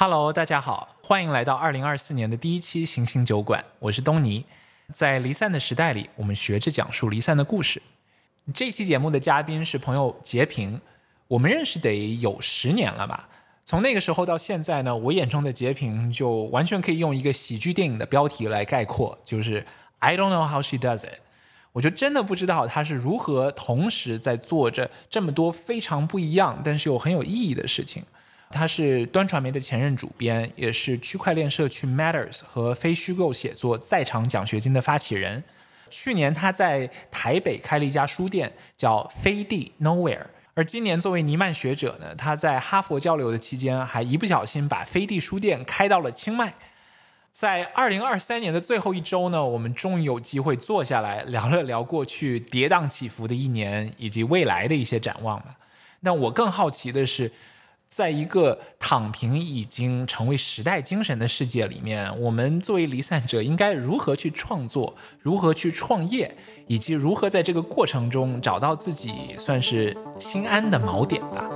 Hello，大家好，欢迎来到二零二四年的第一期行星酒馆，我是东尼。在离散的时代里，我们学着讲述离散的故事。这期节目的嘉宾是朋友杰平，我们认识得有十年了吧？从那个时候到现在呢，我眼中的杰平就完全可以用一个喜剧电影的标题来概括，就是 I don't know how she does it。我就真的不知道她是如何同时在做着这么多非常不一样，但是又很有意义的事情。他是端传媒的前任主编，也是区块链社区 Matters 和非虚构写作在场奖学金的发起人。去年他在台北开了一家书店，叫飞地 Nowhere。而今年作为尼曼学者呢，他在哈佛交流的期间，还一不小心把飞地书店开到了清迈。在二零二三年的最后一周呢，我们终于有机会坐下来聊了聊过去跌宕起伏的一年，以及未来的一些展望吧。那我更好奇的是。在一个躺平已经成为时代精神的世界里面，我们作为离散者应该如何去创作，如何去创业，以及如何在这个过程中找到自己算是心安的锚点吧？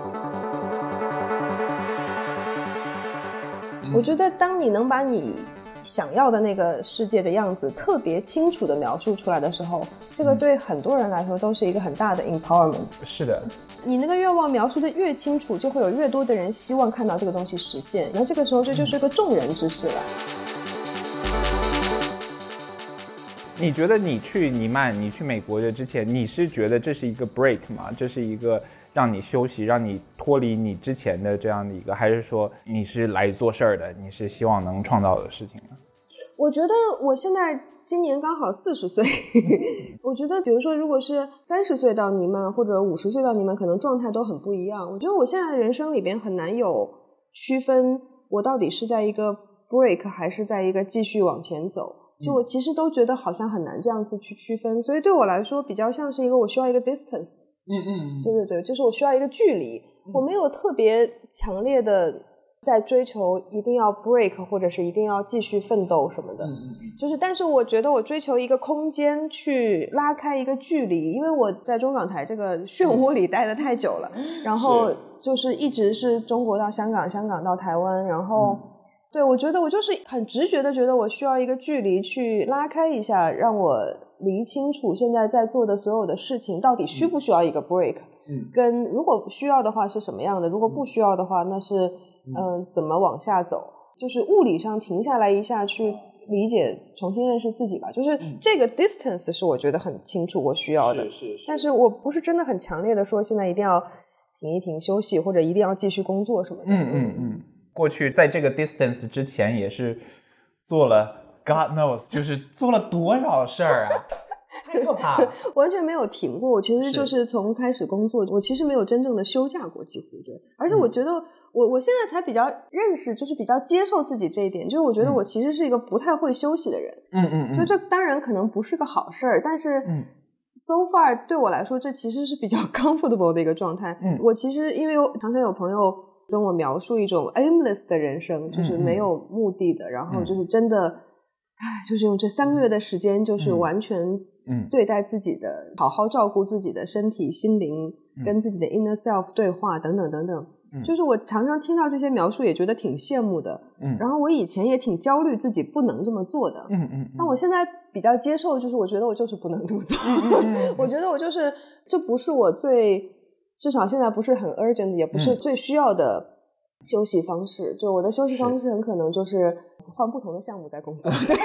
我觉得，当你能把你想要的那个世界的样子特别清楚的描述出来的时候，这个对很多人来说都是一个很大的 empowerment。是的。你那个愿望描述的越清楚，就会有越多的人希望看到这个东西实现。那这个时候，这就是个众人之事了。你觉得你去尼曼，你去美国的之前，你是觉得这是一个 break 吗？这是一个让你休息、让你脱离你之前的这样的一个，还是说你是来做事儿的？你是希望能创造的事情呢？我觉得我现在。今年刚好四十岁，我觉得，比如说，如果是三十岁到你们，或者五十岁到你们，可能状态都很不一样。我觉得我现在的人生里边很难有区分，我到底是在一个 break 还是在一个继续往前走。就我其实都觉得好像很难这样子去区分，所以对我来说，比较像是一个我需要一个 distance。嗯嗯，对对对，就是我需要一个距离，我没有特别强烈的。在追求一定要 break，或者是一定要继续奋斗什么的，就是，但是我觉得我追求一个空间去拉开一个距离，因为我在中港台这个漩涡里待的太久了，然后就是一直是中国到香港，香港到台湾，然后，对我觉得我就是很直觉的觉得我需要一个距离去拉开一下，让我理清楚现在在做的所有的事情到底需不需要一个 break，跟如果需要的话是什么样的，如果不需要的话那是。嗯，怎么往下走？就是物理上停下来一下，去理解、重新认识自己吧。就是这个 distance 是我觉得很清楚我需要的，是是。但是我不是真的很强烈的说，现在一定要停一停休息，或者一定要继续工作什么的。嗯嗯嗯。过去在这个 distance 之前，也是做了 God knows，就是做了多少事儿啊。太可怕了，完全没有停过。我其实就是从开始工作，我其实没有真正的休假过，几乎对。而且我觉得，我我现在才比较认识，就是比较接受自己这一点。就是我觉得我其实是一个不太会休息的人。嗯嗯。就这当然可能不是个好事儿，但是 so far 对我来说，这其实是比较 comfortable 的一个状态。嗯。我其实因为常常有朋友跟我描述一种 aimless 的人生，就是没有目的的，然后就是真的，唉，就是用这三个月的时间，就是完全。嗯，对待自己的，好好照顾自己的身体、心灵，跟自己的 inner self 对话，等等等等。就是我常常听到这些描述，也觉得挺羡慕的。嗯，然后我以前也挺焦虑自己不能这么做的。嗯嗯。那我现在比较接受，就是我觉得我就是不能这么做。我觉得我就是，这不是我最，至少现在不是很 urgent，也不是最需要的休息方式。就我的休息方式，很可能就是换不同的项目在工作。对。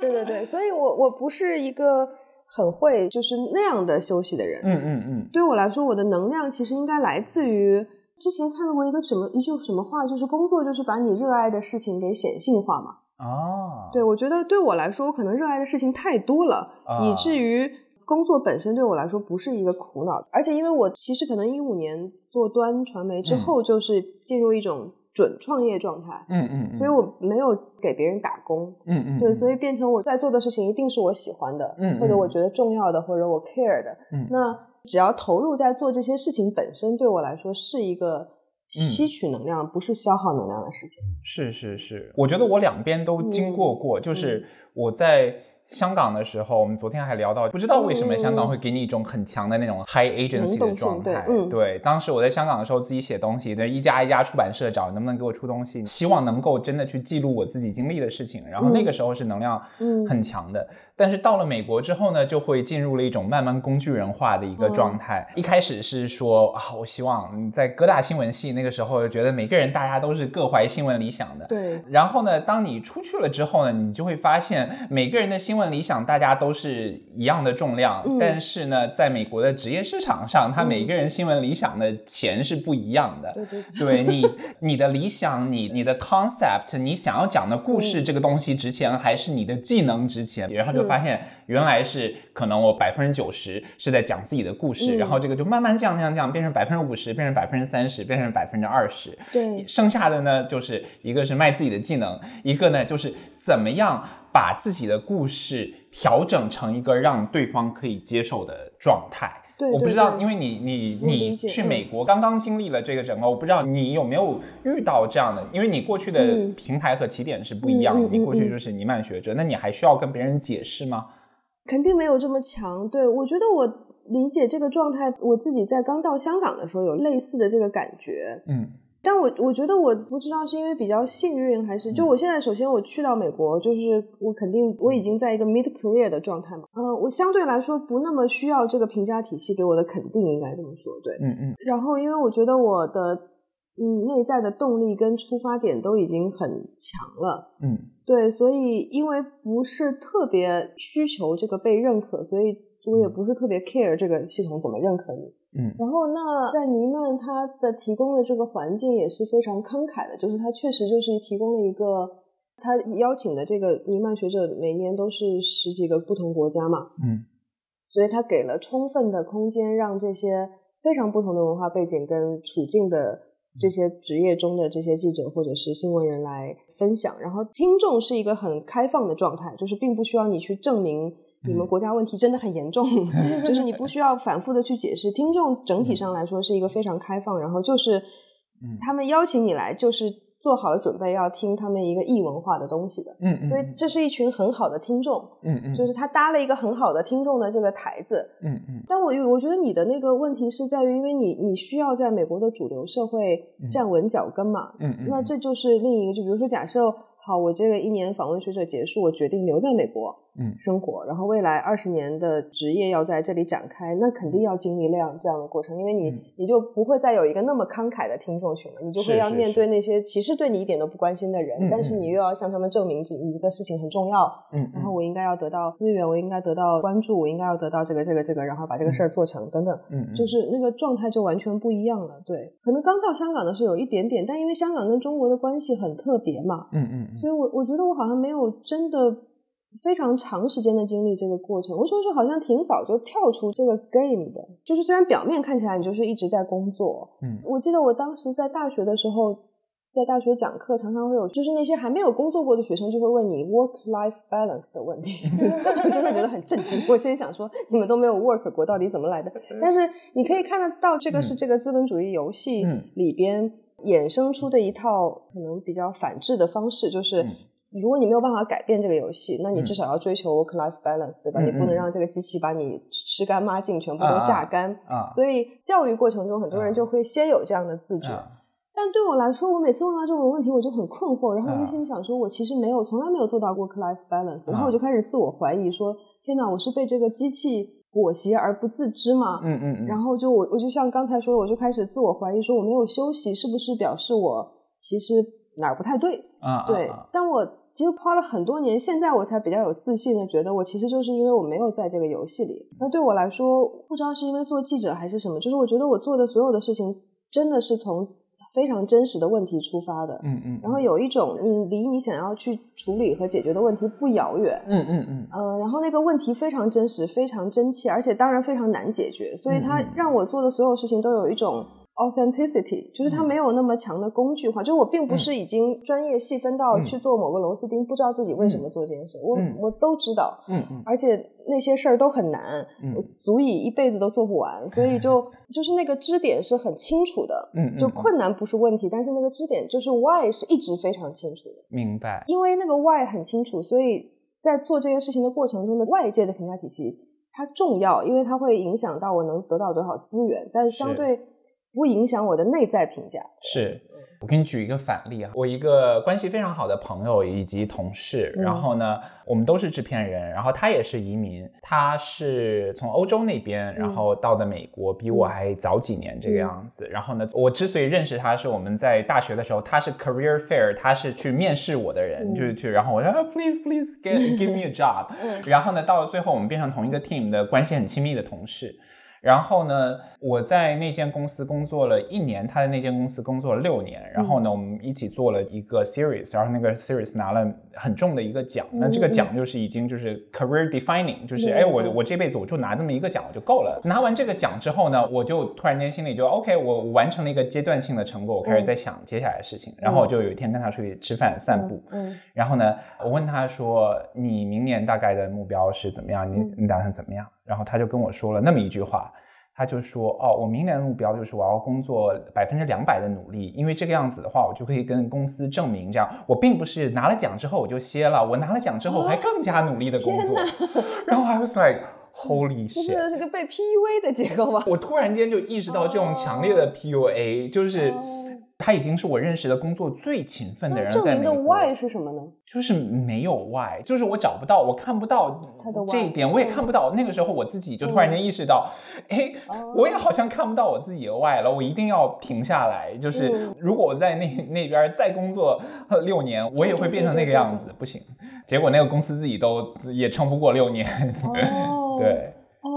对对对，所以我我不是一个很会就是那样的休息的人。嗯嗯嗯。对我来说，我的能量其实应该来自于之前看到过一个什么一句什么话，就是工作就是把你热爱的事情给显性化嘛。哦。对，我觉得对我来说，我可能热爱的事情太多了，以至于工作本身对我来说不是一个苦恼。而且因为我其实可能一五年做端传媒之后，就是进入一种。准创业状态，嗯嗯，所以我没有给别人打工，嗯嗯，对，所以变成我在做的事情一定是我喜欢的，嗯，或者我觉得重要的，或者我 care 的，嗯，那只要投入在做这些事情本身，对我来说是一个吸取能量，不是消耗能量的事情。是是是，我觉得我两边都经过过，就是我在香港的时候，我们昨天还聊到，不知道为什么香港会给你一种很强的那种 high agency 的状态。嗯，对，当时我在香港的时候，自己写东西，对一家一家出版社找能不能给我出东西，希望能够真的去记录我自己经历的事情。然后那个时候是能量很强的。但是到了美国之后呢，就会进入了一种慢慢工具人化的一个状态。一开始是说啊，我希望在各大新闻系那个时候，觉得每个人大家都是各怀新闻理想的。对。然后呢，当你出去了之后呢，你就会发现每个人的新闻理想大家都是一样的重量，但是呢，在美国的职业市场上，他每个人新闻理想的钱是不一样的。对对。对 你，你的理想，你你的 concept，你想要讲的故事，这个东西值钱，还是你的技能值钱？然后就。发现原来是可能我百分之九十是在讲自己的故事，然后这个就慢慢降降降，变成百分之五十，变成百分之三十，变成百分之二十。对，剩下的呢，就是一个是卖自己的技能，一个呢就是怎么样把自己的故事调整成一个让对方可以接受的状态。我不知道，因为你你你去美国刚刚经历了这个整个，我不知道你有没有遇到这样的，因为你过去的平台和起点是不一样的，你过去就是尼曼学者，那你还需要跟别人解释吗？肯定没有这么强。对我觉得我理解这个状态，我自己在刚到香港的时候有类似的这个感觉。嗯。但我我觉得我不知道是因为比较幸运，还是就我现在首先我去到美国，就是我肯定我已经在一个 mid career 的状态嘛，呃，我相对来说不那么需要这个评价体系给我的肯定，应该这么说，对，嗯嗯。然后因为我觉得我的嗯内在的动力跟出发点都已经很强了，嗯，对，所以因为不是特别需求这个被认可，所以我也不是特别 care 这个系统怎么认可你。嗯，然后那在尼曼他的提供的这个环境也是非常慷慨的，就是他确实就是提供了一个他邀请的这个尼曼学者每年都是十几个不同国家嘛，嗯，所以他给了充分的空间让这些非常不同的文化背景跟处境的这些职业中的这些记者或者是新闻人来分享，然后听众是一个很开放的状态，就是并不需要你去证明。你们国家问题真的很严重，就是你不需要反复的去解释。听众整体上来说是一个非常开放，然后就是他们邀请你来，就是做好了准备要听他们一个异文化的东西的。嗯，所以这是一群很好的听众。嗯嗯，就是他搭了一个很好的听众的这个台子。嗯嗯，但我我觉得你的那个问题是在于，因为你你需要在美国的主流社会站稳脚跟嘛。嗯嗯，那这就是另一个，就比如说假设。好，我这个一年访问学者结束，我决定留在美国，嗯，生活。然后未来二十年的职业要在这里展开，那肯定要经历这样这样的过程，因为你你就不会再有一个那么慷慨的听众群了，你就会要面对那些其实对你一点都不关心的人，但是你又要向他们证明这一个事情很重要，嗯，然后我应该要得到资源，我应该得到关注，我应该要得到这个这个这个，然后把这个事儿做成等等，嗯，就是那个状态就完全不一样了。对，可能刚到香港的时候有一点点，但因为香港跟中国的关系很特别嘛，嗯嗯，所以我我觉得我。好像没有真的非常长时间的经历这个过程，我说是好像挺早就跳出这个 game 的，就是虽然表面看起来你就是一直在工作，嗯，我记得我当时在大学的时候，在大学讲课，常常会有就是那些还没有工作过的学生就会问你 work life balance 的问题，我真的觉得很震惊。我先想说你们都没有 work 过，到底怎么来的？但是你可以看得到，这个是这个资本主义游戏里边衍生出的一套可能比较反制的方式，就是。如果你没有办法改变这个游戏，那你至少要追求 work life balance，对吧？你不能让这个机器把你吃干抹净，全部都榨干。啊，所以教育过程中，很多人就会先有这样的自觉。但对我来说，我每次问到这种问题，我就很困惑，然后我就心想说，我其实没有，从来没有做到 work life balance。然后我就开始自我怀疑，说天哪，我是被这个机器裹挟而不自知吗？嗯嗯嗯。然后就我我就像刚才说的，我就开始自我怀疑，说我没有休息，是不是表示我其实哪儿不太对？啊，对。但我其实花了很多年，现在我才比较有自信的觉得，我其实就是因为我没有在这个游戏里。那对我来说，不知道是因为做记者还是什么，就是我觉得我做的所有的事情，真的是从非常真实的问题出发的。嗯嗯。然后有一种，你离你想要去处理和解决的问题不遥远。嗯嗯嗯。呃，然后那个问题非常真实，非常真切，而且当然非常难解决，所以它让我做的所有事情都有一种。Authenticity 就是它没有那么强的工具化，就是我并不是已经专业细分到去做某个螺丝钉，不知道自己为什么做这件事，我我都知道，嗯嗯，而且那些事儿都很难，嗯，足以一辈子都做不完，所以就 就是那个支点是很清楚的，嗯，就困难不是问题，但是那个支点就是 why 是一直非常清楚的，明白，因为那个 why 很清楚，所以。在做这件事情的过程中的外界的评价体系，它重要，因为它会影响到我能得到多少资源，但是相对不影响我的内在评价。是。我给你举一个反例啊，我一个关系非常好的朋友以及同事，然后呢，我们都是制片人，然后他也是移民，他是从欧洲那边，然后到的美国，比我还早几年这个样子。然后呢，我之所以认识他，是我们在大学的时候，他是 career fair，他是去面试我的人，就是去，然后我说 please please give give me a job，然后呢，到了最后我们变成同一个 team 的关系很亲密的同事。然后呢，我在那间公司工作了一年，他在那间公司工作了六年。然后呢，我们一起做了一个 series，然后那个 series 拿了很重的一个奖。那这个奖就是已经就是 career defining，就是哎，我我这辈子我就拿这么一个奖我就够了。拿完这个奖之后呢，我就突然间心里就 OK，我完成了一个阶段性的成果，我开始在想接下来的事情。然后我就有一天跟他出去吃饭散步，嗯，然后呢，我问他说：“你明年大概的目标是怎么样？你你打算怎么样？”然后他就跟我说了那么一句话。他就说：“哦，我明年的目标就是我要工作百分之两百的努力，因为这个样子的话，我就可以跟公司证明，这样我并不是拿了奖之后我就歇了，我拿了奖之后我还更加努力的工作。然后 I was like holy shit，这是个被 PUA 的结构吗？我突然间就意识到这种强烈的 PUA，就是。”他已经是我认识的工作最勤奋的人。证明的 why 是什么呢？就是没有 why，就是我找不到，我看不到他的这一点，我也看不到。那个时候我自己就突然间意识到，哎，我也好像看不到我自己的 why 了。我一定要停下来。就是如果我在那那边再工作六年，我也会变成那个样子，不行。结果那个公司自己都也撑不过六年。对。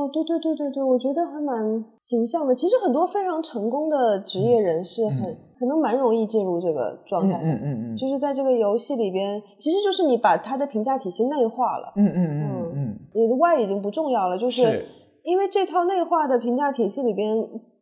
哦，对对对对对，我觉得还蛮形象的。其实很多非常成功的职业人士，很可能蛮容易进入这个状态。嗯嗯嗯，就是在这个游戏里边，其实就是你把他的评价体系内化了。嗯嗯嗯嗯，你的外已经不重要了，就是因为这套内化的评价体系里边，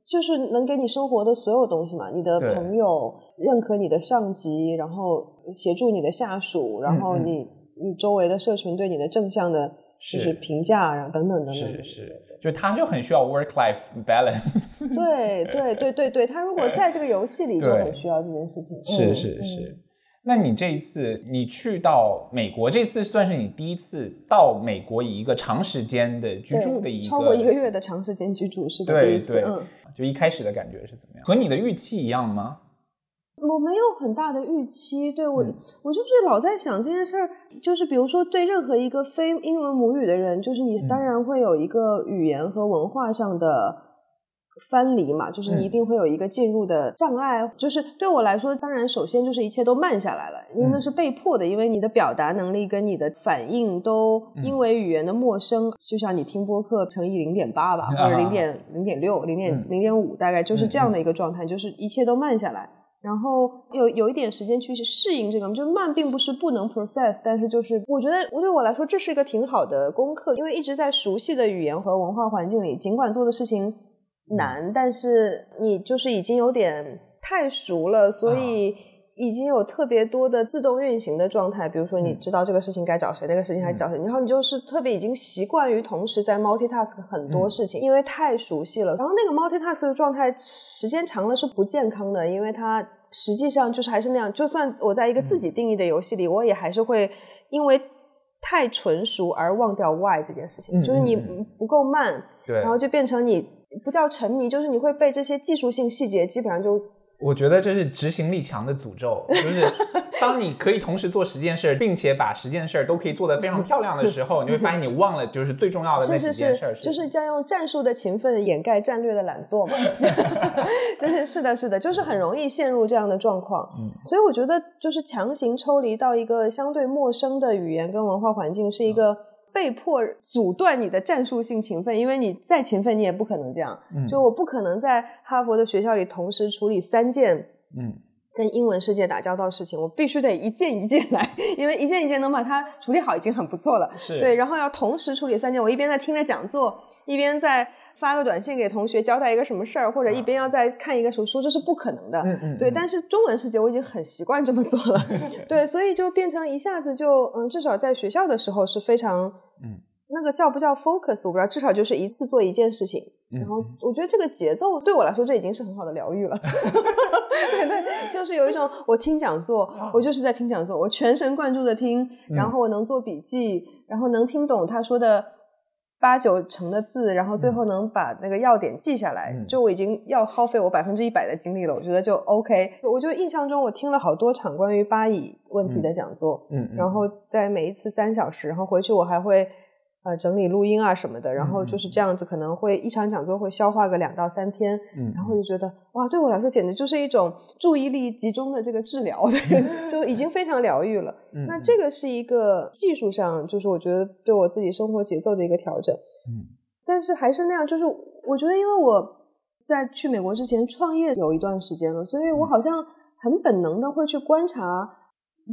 就是能给你生活的所有东西嘛。你的朋友认可你的上级，然后协助你的下属，然后你你周围的社群对你的正向的。就是评价，然后等等等等，是是，就他就很需要 work life balance。对对对对对，他如果在这个游戏里就很需要这件事情。是是是，那你这一次你去到美国，这次算是你第一次到美国以一个长时间的居住的一个超过一个月的长时间居住是第一次，嗯，就一开始的感觉是怎么样？和你的预期一样吗？我没有很大的预期，对我，我就是老在想这件事儿，就是比如说对任何一个非英文母语的人，就是你当然会有一个语言和文化上的分离嘛，就是你一定会有一个进入的障碍。就是对我来说，当然首先就是一切都慢下来了，因为那是被迫的，因为你的表达能力跟你的反应都因为语言的陌生，就像你听播客乘以零点八吧，或者零点零点六、零点零点五，大概就是这样的一个状态，就是一切都慢下来。然后有有一点时间去适应这个，就慢并不是不能 process，但是就是我觉得对我来说这是一个挺好的功课，因为一直在熟悉的语言和文化环境里，尽管做的事情难，但是你就是已经有点太熟了，所以。已经有特别多的自动运行的状态，比如说你知道这个事情该找谁，那个事情该找谁，然后你就是特别已经习惯于同时在 multitask 很多事情，因为太熟悉了。然后那个 multitask 的状态时间长了是不健康的，因为它实际上就是还是那样。就算我在一个自己定义的游戏里，我也还是会因为太纯熟而忘掉 why 这件事情，就是你不够慢，然后就变成你不叫沉迷，就是你会被这些技术性细节基本上就。我觉得这是执行力强的诅咒，就是当你可以同时做十件事，并且把十件事都可以做得非常漂亮的时候，你会发现你忘了就是最重要的那几件事。就是将用战术的勤奋掩盖战略的懒惰嘛。对，是的，是的，就是很容易陷入这样的状况。嗯，所以我觉得就是强行抽离到一个相对陌生的语言跟文化环境，是一个。被迫阻断你的战术性勤奋，因为你再勤奋，你也不可能这样。就我不可能在哈佛的学校里同时处理三件。嗯。跟英文世界打交道的事情，我必须得一件一件来，因为一件一件能把它处理好已经很不错了。对，然后要同时处理三件，我一边在听着讲座，一边在发个短信给同学交代一个什么事儿，或者一边要在看一个手书，这是不可能的。嗯嗯。对，但是中文世界我已经很习惯这么做了。对，所以就变成一下子就嗯，至少在学校的时候是非常嗯那个叫不叫 focus 我不知道，至少就是一次做一件事情。然后我觉得这个节奏对我来说，这已经是很好的疗愈了。对 对，就是有一种我听讲座，我就是在听讲座，我全神贯注的听，然后我能做笔记，然后能听懂他说的八九成的字，然后最后能把那个要点记下来，就我已经要耗费我百分之一百的精力了。我觉得就 OK。我就印象中我听了好多场关于巴以问题的讲座，嗯，然后在每一次三小时，然后回去我还会。呃，整理录音啊什么的，然后就是这样子，可能会一场讲座会消化个两到三天，然后就觉得哇，对我来说简直就是一种注意力集中的这个治疗，就已经非常疗愈了。那这个是一个技术上，就是我觉得对我自己生活节奏的一个调整。嗯，但是还是那样，就是我觉得，因为我在去美国之前创业有一段时间了，所以我好像很本能的会去观察。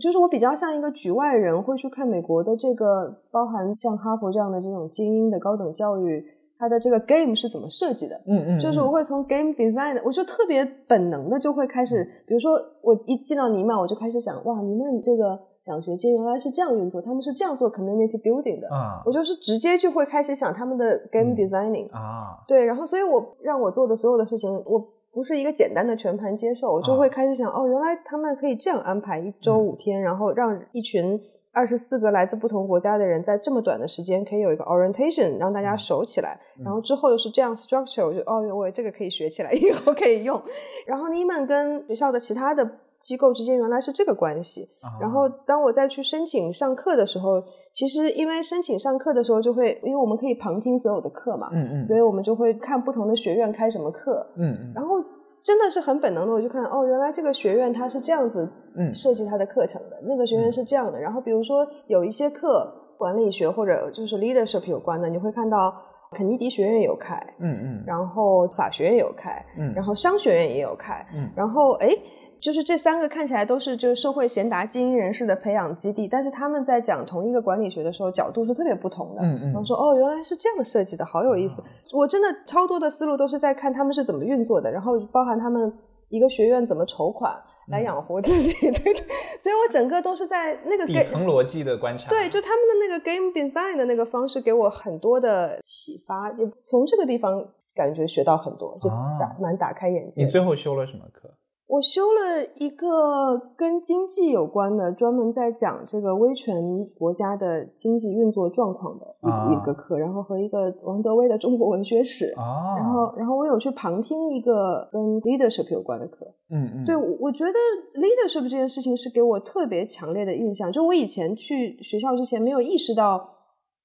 就是我比较像一个局外人，会去看美国的这个，包含像哈佛这样的这种精英的高等教育，它的这个 game 是怎么设计的？嗯嗯，就是我会从 game design，我就特别本能的就会开始，比如说我一进到尼曼，我就开始想，哇，尼曼这个奖学金原来是这样运作，他们是这样做 community building 的啊，我就是直接就会开始想他们的 game designing 啊，对，然后所以我让我做的所有的事情，我。不是一个简单的全盘接受，我就会开始想，哦，原来他们可以这样安排一周五天，然后让一群二十四个来自不同国家的人在这么短的时间可以有一个 orientation，让大家熟起来，然后之后又是这样 structure，我就哦，我这个可以学起来，以后可以用。然后尼曼跟学校的其他的。机构之间原来是这个关系，然后当我再去申请上课的时候，其实因为申请上课的时候就会，因为我们可以旁听所有的课嘛，嗯嗯，所以我们就会看不同的学院开什么课，嗯嗯，然后真的是很本能的，我就看哦，原来这个学院它是这样子设计它的课程的，那个学院是这样的，然后比如说有一些课管理学或者就是 leadership 有关的，你会看到肯尼迪学院有开，嗯嗯，然后法学院有开，嗯，然后商学院也有开，嗯，然后哎。就是这三个看起来都是就是社会贤达精英人士的培养基地，但是他们在讲同一个管理学的时候，角度是特别不同的。嗯嗯。然后说哦，原来是这样设计的，好有意思。我真的超多的思路都是在看他们是怎么运作的，然后包含他们一个学院怎么筹款来养活自己，对对。所以我整个都是在那个底层逻辑的观察。对，就他们的那个 game design 的那个方式给我很多的启发，也从这个地方感觉学到很多，就打蛮打开眼界。你最后修了什么课？我修了一个跟经济有关的，专门在讲这个威权国家的经济运作状况的一一个课，然后和一个王德威的中国文学史，然后然后我有去旁听一个跟 leadership 有关的课，嗯嗯，对，我觉得 leadership 这件事情是给我特别强烈的印象，就我以前去学校之前没有意识到。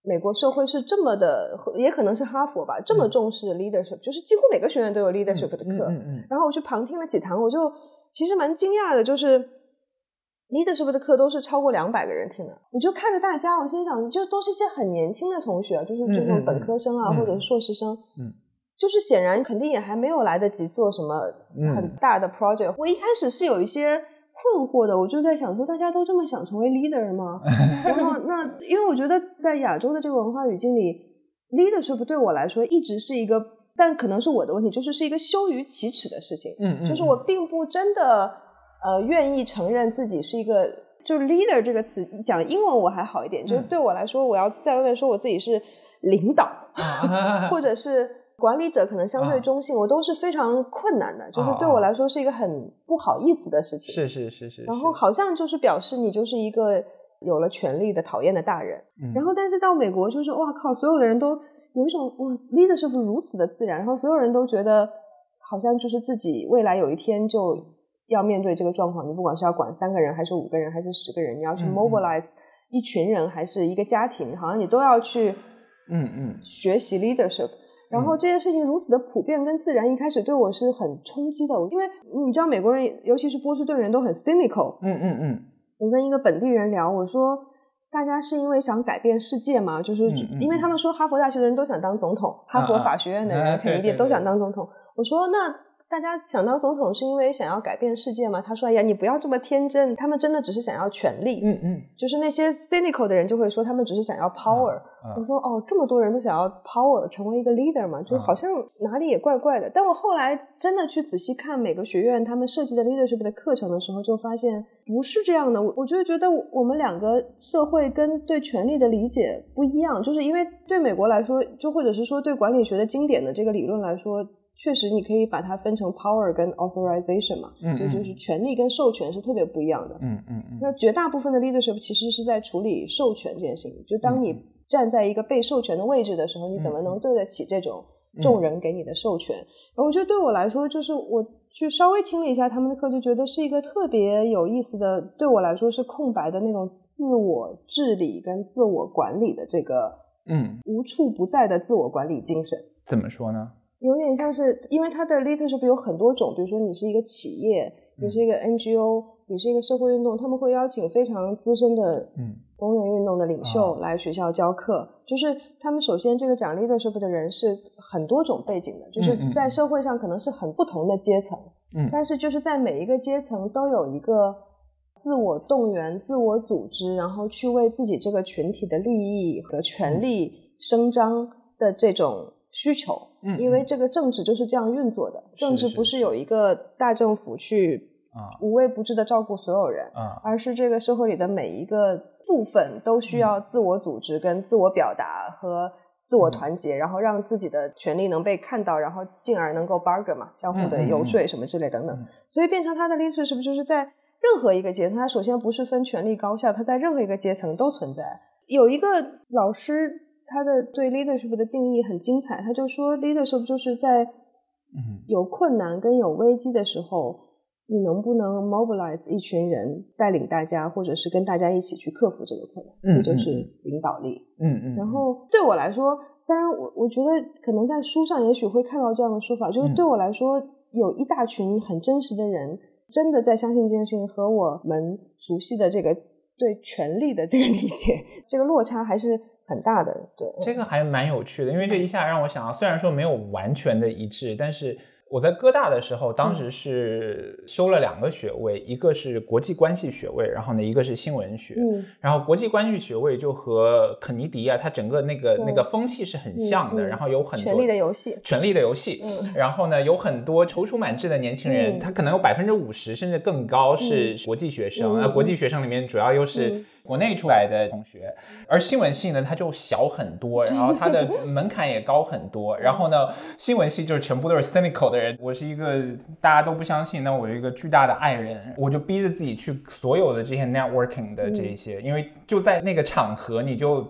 美国社会是这么的，也可能是哈佛吧，这么重视 leadership，就是几乎每个学院都有 leadership 的课。然后我去旁听了几堂，我就其实蛮惊讶的，就是 leadership 的课都是超过两百个人听的。我就看着大家，我心想，就都是一些很年轻的同学，就是这种本科生啊，或者是硕士生。嗯，就是显然肯定也还没有来得及做什么很大的 project。我一开始是有一些。困惑的，我就在想说，大家都这么想成为 leader 吗？然后那，因为我觉得在亚洲的这个文化语境里，leadership 对我来说一直是一个，但可能是我的问题，就是是一个羞于启齿的事情。嗯嗯，就是我并不真的呃愿意承认自己是一个，就是 leader 这个词讲英文我还好一点，就是对我来说，我要在外面说我自己是领导，或者是。管理者可能相对中性，我都是非常困难的，就是对我来说是一个很不好意思的事情。是是是是。然后好像就是表示你就是一个有了权力的讨厌的大人。然后但是到美国就是哇靠，所有的人都有一种哇 leadership 如此的自然，然后所有人都觉得好像就是自己未来有一天就要面对这个状况，你不管是要管三个人还是五个人还是十个人，你要去 mobilize 一群人还是一个家庭，好像你都要去嗯嗯学习 leadership。然后这件事情如此的普遍跟自然，一开始对我是很冲击的，因为你知道美国人，尤其是波士顿人都很 cynical。嗯嗯嗯。我跟一个本地人聊，我说大家是因为想改变世界吗？就是因为他们说哈佛大学的人都想当总统，哈佛法学院的人肯定也都想当总统。我说那大家想当总统是因为想要改变世界吗？他说：“哎呀，你不要这么天真，他们真的只是想要权力。”嗯嗯，就是那些 cynical 的人就会说，他们只是想要 power。我说：“哦，这么多人都想要 power，成为一个 leader 嘛，就好像哪里也怪怪的。”但我后来真的去仔细看每个学院他们设计的 leadership 的课程的时候，就发现不是这样的。我我就觉得我们两个社会跟对权力的理解不一样，就是因为对美国来说，就或者是说对管理学的经典的这个理论来说。确实，你可以把它分成 power 跟 authorization 嘛，嗯，就是权利跟授权是特别不一样的。嗯嗯嗯。那绝大部分的 leadership 其实是在处理授权这件事情。就当你站在一个被授权的位置的时候，你怎么能对得起这种众人给你的授权？然后我觉得对我来说，就是我去稍微听了一下他们的课，就觉得是一个特别有意思的，对我来说是空白的那种自我治理跟自我管理的这个，嗯，无处不在的自我管理精神。怎么说呢？有点像是，因为它的 leadership 有很多种，比如说你是一个企业，你是一个 NGO，你是一个社会运动，他们会邀请非常资深的工人运动的领袖来学校教课。就是他们首先这个讲 leadership 的人是很多种背景的，就是在社会上可能是很不同的阶层，嗯，但是就是在每一个阶层都有一个自我动员、自我组织，然后去为自己这个群体的利益和权利伸张的这种。需求，嗯，因为这个政治就是这样运作的，政治不是有一个大政府去啊。无微不至的照顾所有人啊，而是这个社会里的每一个部分都需要自我组织、跟自我表达和自我团结，然后让自己的权利能被看到，然后进而能够 bargain 嘛，相互的游说什么之类等等，所以变成他的历史是不是就是在任何一个阶层，他首先不是分权力高下，他在任何一个阶层都存在。有一个老师。他的对 leadership 的定义很精彩，他就说 leadership 就是在有困难跟有危机的时候，你能不能 mobilize 一群人带领大家，或者是跟大家一起去克服这个困难，这就是领导力。嗯嗯。然后对我来说，虽然我我觉得可能在书上也许会看到这样的说法，就是对我来说，有一大群很真实的人，真的在相信这件事情，和我们熟悉的这个。对权力的这个理解，这个落差还是很大的。对，这个还蛮有趣的，因为这一下让我想到，虽然说没有完全的一致，但是。我在哥大的时候，当时是修了两个学位，一个是国际关系学位，然后呢，一个是新闻学。嗯，然后国际关系学位就和肯尼迪啊，他整个那个那个风气是很像的。然后有很多权力的游戏，权力的游戏。嗯，然后呢，有很多踌躇满志的年轻人，他可能有百分之五十甚至更高是国际学生。那国际学生里面主要又是国内出来的同学，而新闻系呢，它就小很多，然后它的门槛也高很多。然后呢，新闻系就是全部都是 cynical 的人。我是一个大家都不相信，那我有一个巨大的爱人，我就逼着自己去所有的这些 networking 的这一些，因为就在那个场合，你就。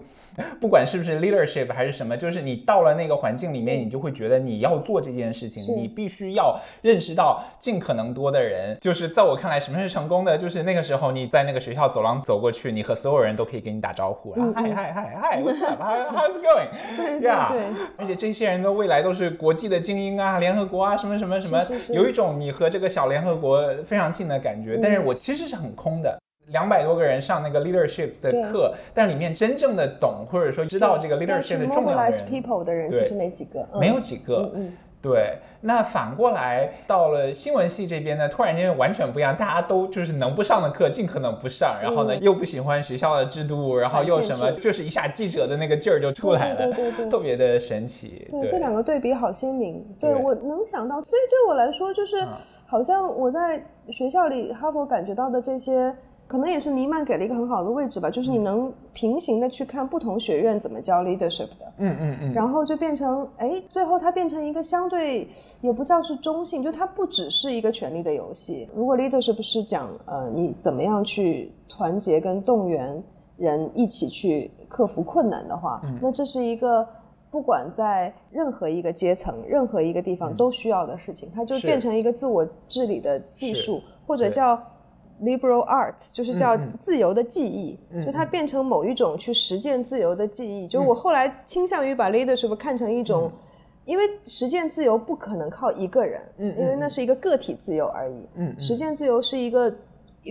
不管是不是 leadership 还是什么，就是你到了那个环境里面，你就会觉得你要做这件事情，你必须要认识到尽可能多的人。就是在我看来，什么是成功的？就是那个时候你在那个学校走廊走过去，你和所有人都可以给你打招呼，然后嗨嗨嗨嗨，What's up？How's it going？对对对，而且这些人的未来都是国际的精英啊，联合国啊，什么什么什么，有一种你和这个小联合国非常近的感觉。但是我其实是很空的。两百多个人上那个 leadership 的课，但里面真正的懂或者说知道这个 leadership 的重要的人，的人其实没几个，没有几个。嗯，对。那反过来到了新闻系这边呢，突然间完全不一样，大家都就是能不上的课尽可能不上，然后呢又不喜欢学校的制度，然后又什么，就是一下记者的那个劲儿就出来了，对对对，特别的神奇。对，这两个对比好鲜明。对我能想到，所以对我来说，就是好像我在学校里哈佛感觉到的这些。可能也是尼曼给了一个很好的位置吧，就是你能平行的去看不同学院怎么教 leadership 的，嗯嗯嗯，然后就变成，哎，最后它变成一个相对也不叫是中性，就它不只是一个权力的游戏。如果 leadership 是讲，呃，你怎么样去团结跟动员人一起去克服困难的话，那这是一个不管在任何一个阶层、任何一个地方都需要的事情，它就变成一个自我治理的技术，或者叫。Liberal arts 就是叫自由的记忆，就它变成某一种去实践自由的记忆。就我后来倾向于把 leadership 看成一种，因为实践自由不可能靠一个人，因为那是一个个体自由而已。实践自由是一个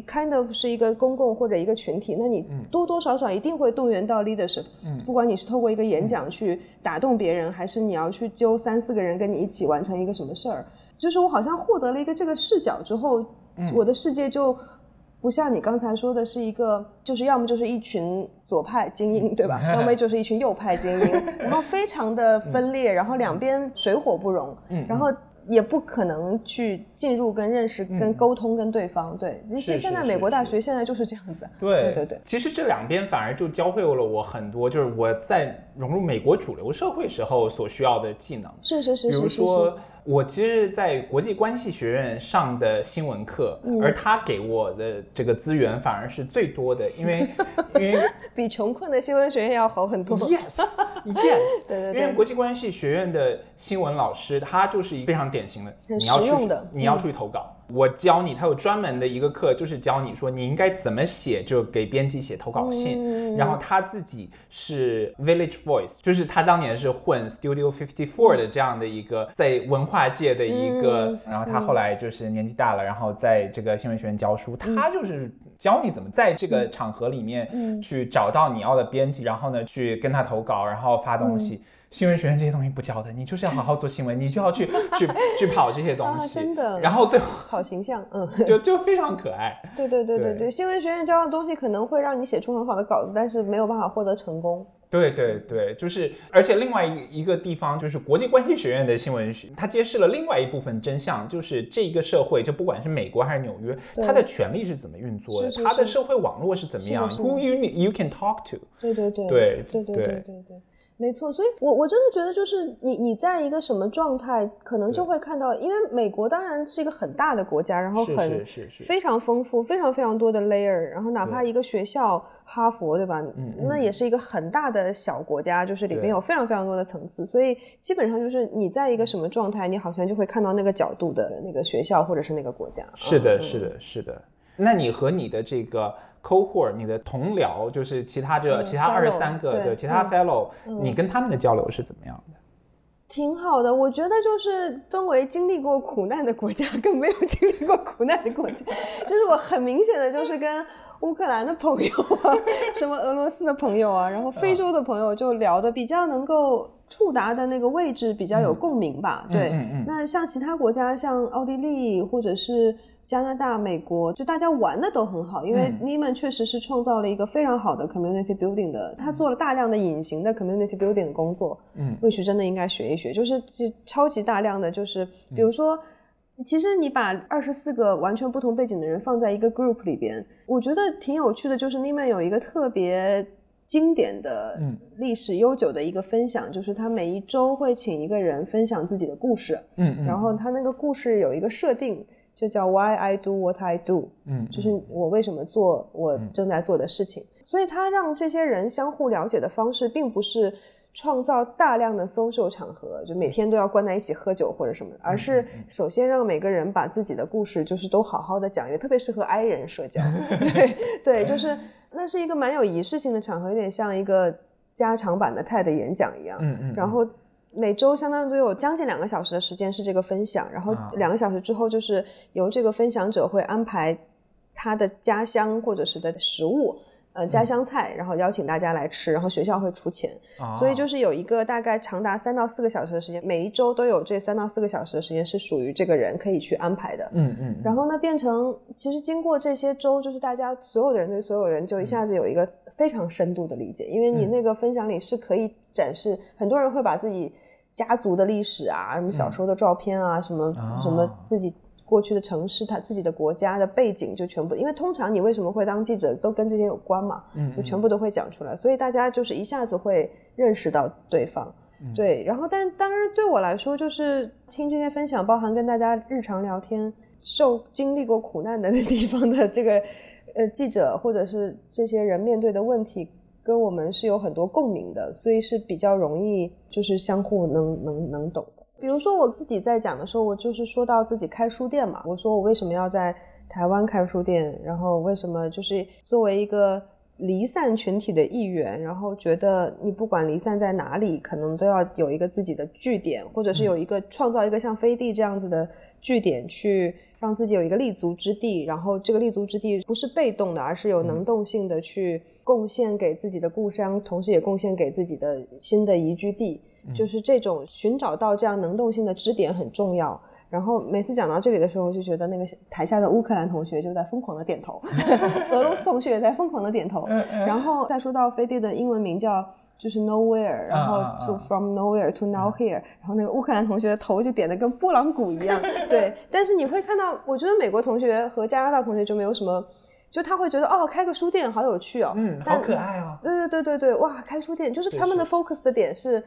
kind of 是一个公共或者一个群体，那你多多少少一定会动员到 leadership。不管你是透过一个演讲去打动别人，还是你要去揪三四个人跟你一起完成一个什么事儿。就是我好像获得了一个这个视角之后，我的世界就不像你刚才说的是一个，就是要么就是一群左派精英，对吧？要么就是一群右派精英，然后非常的分裂，然后两边水火不容，然后。也不可能去进入、跟认识、跟沟通、跟对方。对，现现在美国大学现在就是这样子。对对对。其实这两边反而就教会了我很多，就是我在融入美国主流社会时候所需要的技能。是是是。比如说，我其实，在国际关系学院上的新闻课，而他给我的这个资源反而是最多的，因为 因为比穷困的新闻学院要好很多。Yes Yes。对对对。因为国际关系学院的新闻老师，他就是一个非常典型的，你要去的，你要出去投稿。我教你，他有专门的一个课，就是教你说你应该怎么写，就给编辑写投稿信。然后他自己是 Village Voice，就是他当年是混 Studio Fifty Four 的这样的一个在文化界的一个。然后他后来就是年纪大了，然后在这个新闻学院教书，他就是教你怎么在这个场合里面去找到你要的编辑，然后呢去跟他投稿，然后发东西。新闻学院这些东西不教的，你就是要好好做新闻，你就要去 去去跑这些东西，真的。然后最后 好形象，嗯，就就非常可爱。对对对对对，新闻学院教的东西可能会让你写出很好的稿子，但是没有办法获得成功。对对对，就是，而且另外一一个地方就是国际关系学院的新闻学，它揭示了另外一部分真相，就是这一个社会，就不管是美国还是纽约，它的权力是怎么运作的，它的社会网络是怎么样，Who you you can talk to？对对对对对对对对。没错，所以，我我真的觉得，就是你你在一个什么状态，可能就会看到，因为美国当然是一个很大的国家，然后很非常丰富，非常非常多的 layer，然后哪怕一个学校，哈佛，对吧？嗯，那也是一个很大的小国家，就是里面有非常非常多的层次，所以基本上就是你在一个什么状态，你好像就会看到那个角度的那个学校或者是那个国家。是的，是的，是的。那你和你的这个。cohort，你的同僚就是其他这其他二十三个对其他 fellow，你跟他们的交流是怎么样的？挺好的，我觉得就是分为经历过苦难的国家 跟没有经历过苦难的国家，就是我很明显的就是跟乌克兰的朋友啊，什么俄罗斯的朋友啊，然后非洲的朋友就聊的比较能够触达的那个位置比较有共鸣吧。对，那像其他国家，像奥地利或者是。加拿大、美国，就大家玩的都很好，因为 Neiman 确实是创造了一个非常好的 community building 的，他做了大量的隐形的 community building 的工作。嗯，或许真的应该学一学，就是超级大量的，就是比如说，其实你把二十四个完全不同背景的人放在一个 group 里边，我觉得挺有趣的。就是 Neiman 有一个特别经典的、历史悠久的一个分享，就是他每一周会请一个人分享自己的故事。嗯嗯，然后他那个故事有一个设定。就叫 Why I do what I do，嗯，就是我为什么做我正在做的事情。所以他让这些人相互了解的方式，并不是创造大量的 social 场合，就每天都要关在一起喝酒或者什么，而是首先让每个人把自己的故事，就是都好好的讲，也特别适合 I 人社交。对对，就是那是一个蛮有仪式性的场合，有点像一个加长版的 TED 演讲一样。嗯嗯，然后。每周相当于都有将近两个小时的时间是这个分享，然后两个小时之后就是由这个分享者会安排他的家乡或者是的食物，呃，家乡菜，然后邀请大家来吃，然后学校会出钱，所以就是有一个大概长达三到四个小时的时间，每一周都有这三到四个小时的时间是属于这个人可以去安排的。嗯嗯。然后呢，变成其实经过这些周，就是大家所有的人对所有人就一下子有一个非常深度的理解，因为你那个分享里是可以展示，很多人会把自己。家族的历史啊，什么小时候的照片啊，什么什么自己过去的城市，他自己的国家的背景就全部，因为通常你为什么会当记者，都跟这些有关嘛，就全部都会讲出来，所以大家就是一下子会认识到对方，对，然后但当然对我来说，就是听这些分享，包含跟大家日常聊天，受经历过苦难的地方的这个呃记者或者是这些人面对的问题。跟我们是有很多共鸣的，所以是比较容易，就是相互能能能懂的。比如说我自己在讲的时候，我就是说到自己开书店嘛，我说我为什么要在台湾开书店，然后为什么就是作为一个离散群体的一员，然后觉得你不管离散在哪里，可能都要有一个自己的据点，或者是有一个创造一个像飞地这样子的据点去。让自己有一个立足之地，然后这个立足之地不是被动的，而是有能动性的去贡献给自己的故乡，同时也贡献给自己的新的宜居地。就是这种寻找到这样能动性的支点很重要。然后每次讲到这里的时候，就觉得那个台下的乌克兰同学就在疯狂的点头，俄罗斯同学也在疯狂的点头。然后再说到飞地的英文名叫就是 nowhere，然后就 from nowhere to now here，然后那个乌克兰同学的头就点的跟拨浪鼓一样。对，但是你会看到，我觉得美国同学和加拿大同学就没有什么。就他会觉得哦，开个书店好有趣哦，嗯，好可爱哦。对对对对对，哇，开书店就是他们的 focus 的点是，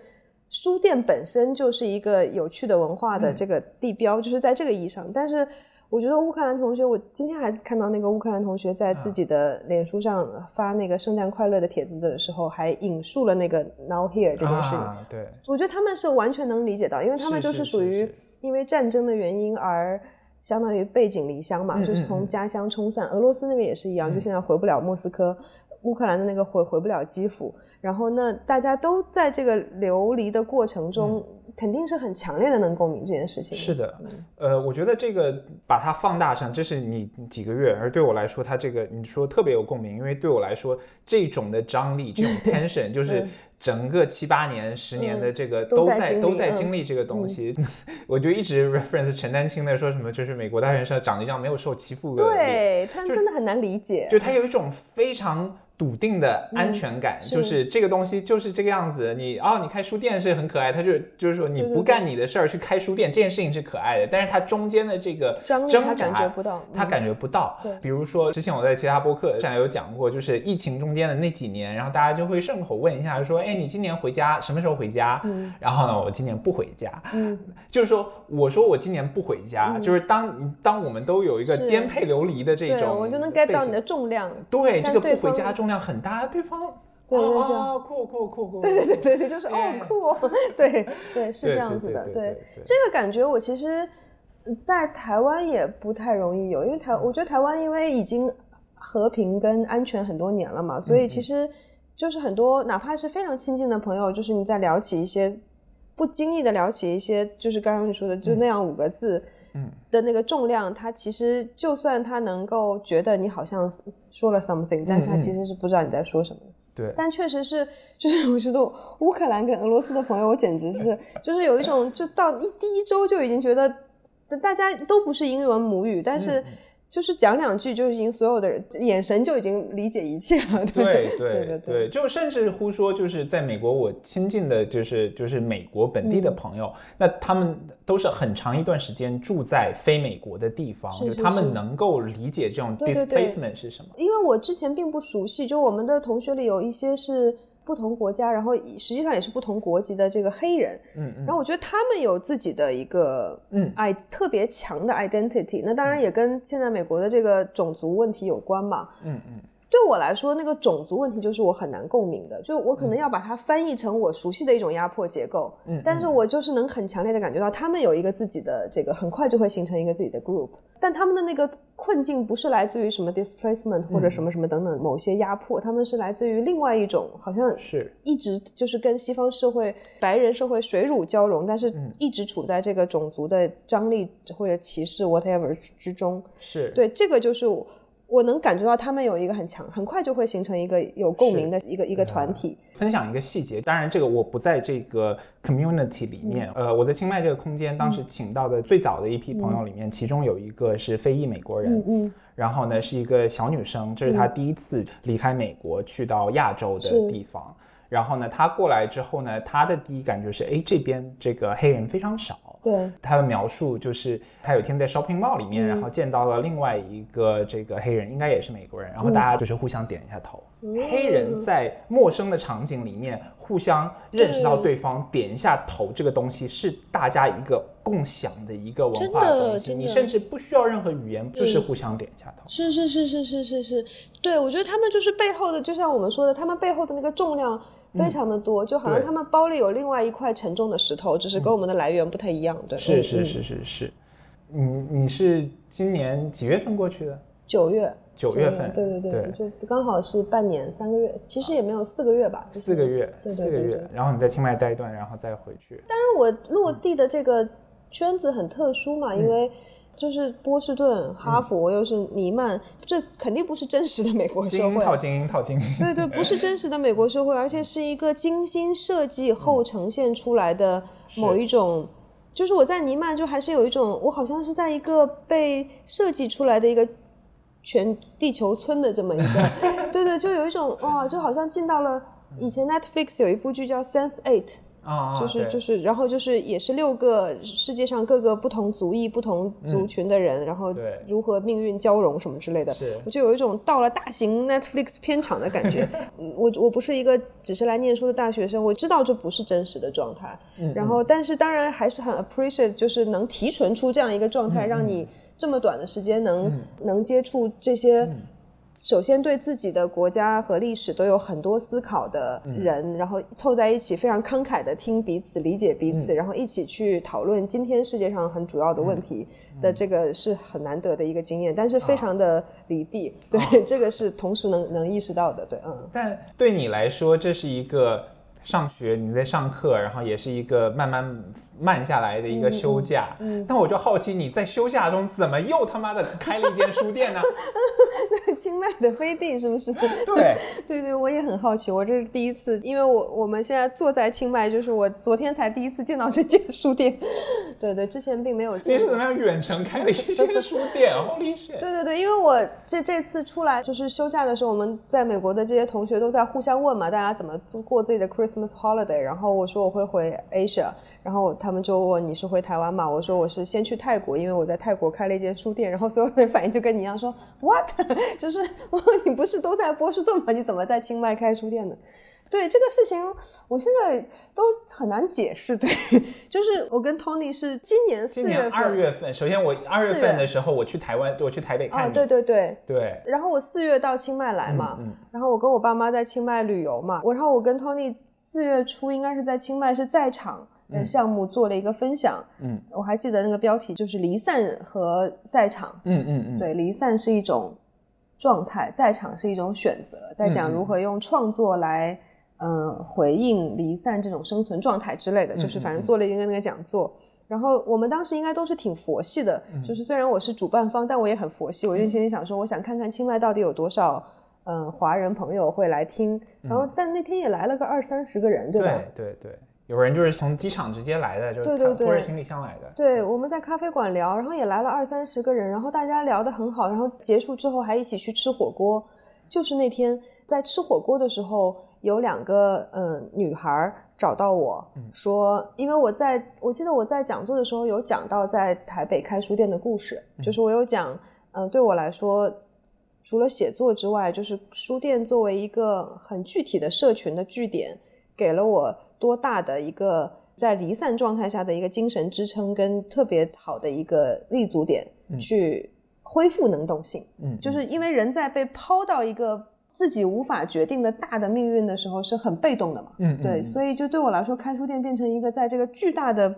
书店本身就是一个有趣的文化的这个地标，就是在这个意义上。但是我觉得乌克兰同学，我今天还看到那个乌克兰同学在自己的脸书上发那个圣诞快乐的帖子的时候，还引述了那个 Now Here 这件事情。对，我觉得他们是完全能理解到，因为他们就是属于因为战争的原因而。相当于背井离乡嘛，就是从家乡冲散。俄罗斯那个也是一样，就现在回不了莫斯科，乌克兰的那个回回不了基辅。然后那大家都在这个流离的过程中，肯定是很强烈的能共鸣这件事情。是的，呃，我觉得这个把它放大上，这是你几个月，而对我来说，它这个你说特别有共鸣，因为对我来说，这种的张力，这种 tension 就是。整个七八年、十年的这个都在都在经历这个东西，我就一直 reference 陈丹青的说什么，就是美国大学生长得像没有受欺负的，对他真的很难理解，就他有一种非常。笃定的安全感，就是这个东西就是这个样子。你哦，你开书店是很可爱，他就就是说你不干你的事儿去开书店，这件事情是可爱的。但是它中间的这个挣扎，他感觉不到，他感觉不到。比如说之前我在其他播客上有讲过，就是疫情中间的那几年，然后大家就会顺口问一下，说，哎，你今年回家什么时候回家？嗯，然后呢，我今年不回家。嗯，就是说，我说我今年不回家，就是当当我们都有一个颠沛流离的这种，我就能 get 到你的重量。对，这个不回家重。量很大，对方对对对，酷酷酷酷，对对对对对，就是哦酷，对对是这样子的，对这个感觉我其实，在台湾也不太容易有，因为台我觉得台湾因为已经和平跟安全很多年了嘛，所以其实就是很多哪怕是非常亲近的朋友，就是你在聊起一些不经意的聊起一些，就是刚刚你说的就那样五个字。嗯的那个重量，他其实就算他能够觉得你好像说了 something，但他其实是不知道你在说什么。对，但确实是，就是我觉得乌克兰跟俄罗斯的朋友，我简直是就是有一种，就到一第一周就已经觉得大家都不是英文母语，但是。就是讲两句，就已经所有的人眼神就已经理解一切了。对对 对对，就甚至乎说，就是在美国，我亲近的就是就是美国本地的朋友，那他们都是很长一段时间住在非美国的地方，就他们能够理解这种 displacement 是什么。因为我之前并不熟悉，就我们的同学里有一些是。不同国家，然后实际上也是不同国籍的这个黑人，嗯，然后我觉得他们有自己的一个，嗯，哎，特别强的 identity，那当然也跟现在美国的这个种族问题有关嘛，嗯嗯。对我来说，那个种族问题就是我很难共鸣的，就是我可能要把它翻译成我熟悉的一种压迫结构。嗯，但是我就是能很强烈的感觉到，他们有一个自己的这个，很快就会形成一个自己的 group。但他们的那个困境不是来自于什么 displacement 或者什么什么等等某些压迫，他们是来自于另外一种，好像是一直就是跟西方社会、白人社会水乳交融，但是一直处在这个种族的张力或者歧视 whatever 之中。是对这个就是。我能感觉到他们有一个很强，很快就会形成一个有共鸣的一个一个团体。分享一个细节，当然这个我不在这个 community 里面。呃，我在清迈这个空间，当时请到的最早的一批朋友里面，其中有一个是非裔美国人，嗯嗯，然后呢是一个小女生，这是她第一次离开美国去到亚洲的地方。然后呢，她过来之后呢，她的第一感觉是，哎，这边这个黑人非常少。对他的描述就是，他有一天在 shopping mall 里面，然后见到了另外一个这个黑人，应该也是美国人，然后大家就是互相点一下头。黑人在陌生的场景里面互相认识到对方，点一下头，这个东西是大家一个共享的一个文化东西。你甚至不需要任何语言，就是互相点一下头。是是是是是是是，对我觉得他们就是背后的，就像我们说的，他们背后的那个重量。非常的多，就好像他们包里有另外一块沉重的石头，只是跟我们的来源不太一样，对。是是是是是，你你是今年几月份过去的？九月。九月份。对对对，就刚好是半年三个月，其实也没有四个月吧。四个月，四个月，然后你在清迈待一段，然后再回去。但是我落地的这个圈子很特殊嘛，因为。就是波士顿、哈佛，又是尼曼，这肯定不是真实的美国社会。套精英，套精英。对对，不是真实的美国社会，而且是一个精心设计后呈现出来的某一种。就是我在尼曼就还是有一种，我好像是在一个被设计出来的一个全地球村的这么一个，对对，就有一种哇，就好像进到了以前 Netflix 有一部剧叫 Sense Eight。啊，就是就是，然后就是也是六个世界上各个不同族裔、不同族群的人，然后如何命运交融什么之类的，我就有一种到了大型 Netflix 片场的感觉。我我不是一个只是来念书的大学生，我知道这不是真实的状态。然后，但是当然还是很 appreciate，就是能提纯出这样一个状态，让你这么短的时间能能接触这些。首先，对自己的国家和历史都有很多思考的人，然后凑在一起，非常慷慨的听彼此、理解彼此，然后一起去讨论今天世界上很主要的问题的这个是很难得的一个经验，但是非常的离地。对，这个是同时能能意识到的。对，嗯。但对你来说，这是一个。上学你在上课，然后也是一个慢慢慢下来的一个休假。嗯，但我就好奇你在休假中怎么又他妈的开了一间书店呢？清迈的飞地是不是？对 对对，我也很好奇，我这是第一次，因为我我们现在坐在清迈，就是我昨天才第一次见到这间 书店。对对，之前并没有。你是怎么样远程开了一间书店？好厉害！对对对，因为我这这次出来就是休假的时候，我们在美国的这些同学都在互相问嘛，大家怎么过自己的。Christmas holiday，然后我说我会回 Asia，然后他们就问你是回台湾嘛？我说我是先去泰国，因为我在泰国开了一间书店，然后所有人反应就跟你一样说 What？就是你不是都在波士顿吗？你怎么在清迈开书店呢？对这个事情，我现在都很难解释。对，就是我跟 Tony 是今年四月份，二月份。首先我二月份的时候我去台湾，我去台北看你。对对对对。然后我四月到清迈来嘛，然后我跟我爸妈在清迈旅游嘛，我然后我跟 Tony。四月初应该是在清迈是在场的项目做了一个分享，嗯，我还记得那个标题就是离散和在场，嗯嗯嗯，对，离散是一种状态，在场是一种选择，在讲如何用创作来，嗯，回应离散这种生存状态之类的，就是反正做了一个那个讲座，然后我们当时应该都是挺佛系的，就是虽然我是主办方，但我也很佛系，我就心里想说，我想看看清迈到底有多少。嗯，华人朋友会来听，然后但那天也来了个二三十个人，对吧？对对对，有人就是从机场直接来的，就是拖着行李箱来的。对，我们在咖啡馆聊，然后也来了二三十个人，然后大家聊得很好，然后结束之后还一起去吃火锅。就是那天在吃火锅的时候，有两个嗯女孩找到我说，因为我在我记得我在讲座的时候有讲到在台北开书店的故事，就是我有讲，嗯，对我来说。除了写作之外，就是书店作为一个很具体的社群的据点，给了我多大的一个在离散状态下的一个精神支撑，跟特别好的一个立足点，去恢复能动性。嗯，就是因为人在被抛到一个自己无法决定的大的命运的时候，是很被动的嘛。嗯，对，所以就对我来说，开书店变成一个在这个巨大的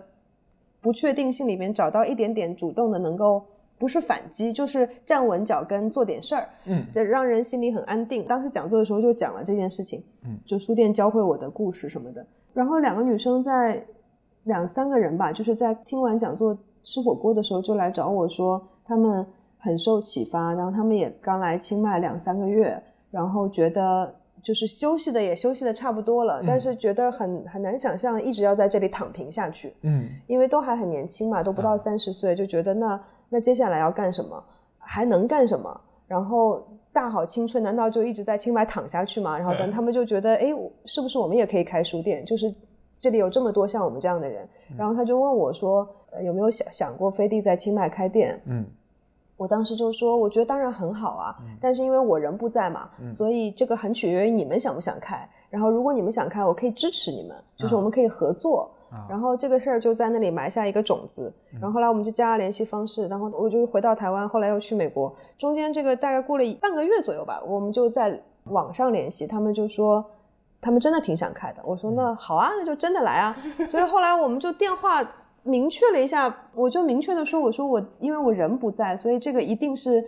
不确定性里面找到一点点主动的能够。不是反击，就是站稳脚跟做点事儿，嗯，让人心里很安定。当时讲座的时候就讲了这件事情，嗯，就书店教会我的故事什么的。然后两个女生在两三个人吧，就是在听完讲座吃火锅的时候就来找我说，他们很受启发，然后他们也刚来清迈两三个月，然后觉得就是休息的也休息的差不多了，但是觉得很很难想象一直要在这里躺平下去，嗯，因为都还很年轻嘛，都不到三十岁，就觉得那。那接下来要干什么？还能干什么？然后大好青春，难道就一直在清迈躺下去吗？然后等他们就觉得，哎，是不是我们也可以开书店？就是这里有这么多像我们这样的人。然后他就问我说，有没有想想过飞地在清迈开店？嗯，我当时就说，我觉得当然很好啊，但是因为我人不在嘛，所以这个很取决于你们想不想开。然后如果你们想开，我可以支持你们，就是我们可以合作。然后这个事儿就在那里埋下一个种子，然后后来我们就加了联系方式，然后我就回到台湾，后来又去美国，中间这个大概过了半个月左右吧，我们就在网上联系，他们就说他们真的挺想开的，我说那好啊，那就真的来啊，所以后来我们就电话明确了一下，我就明确的说，我说我因为我人不在，所以这个一定是。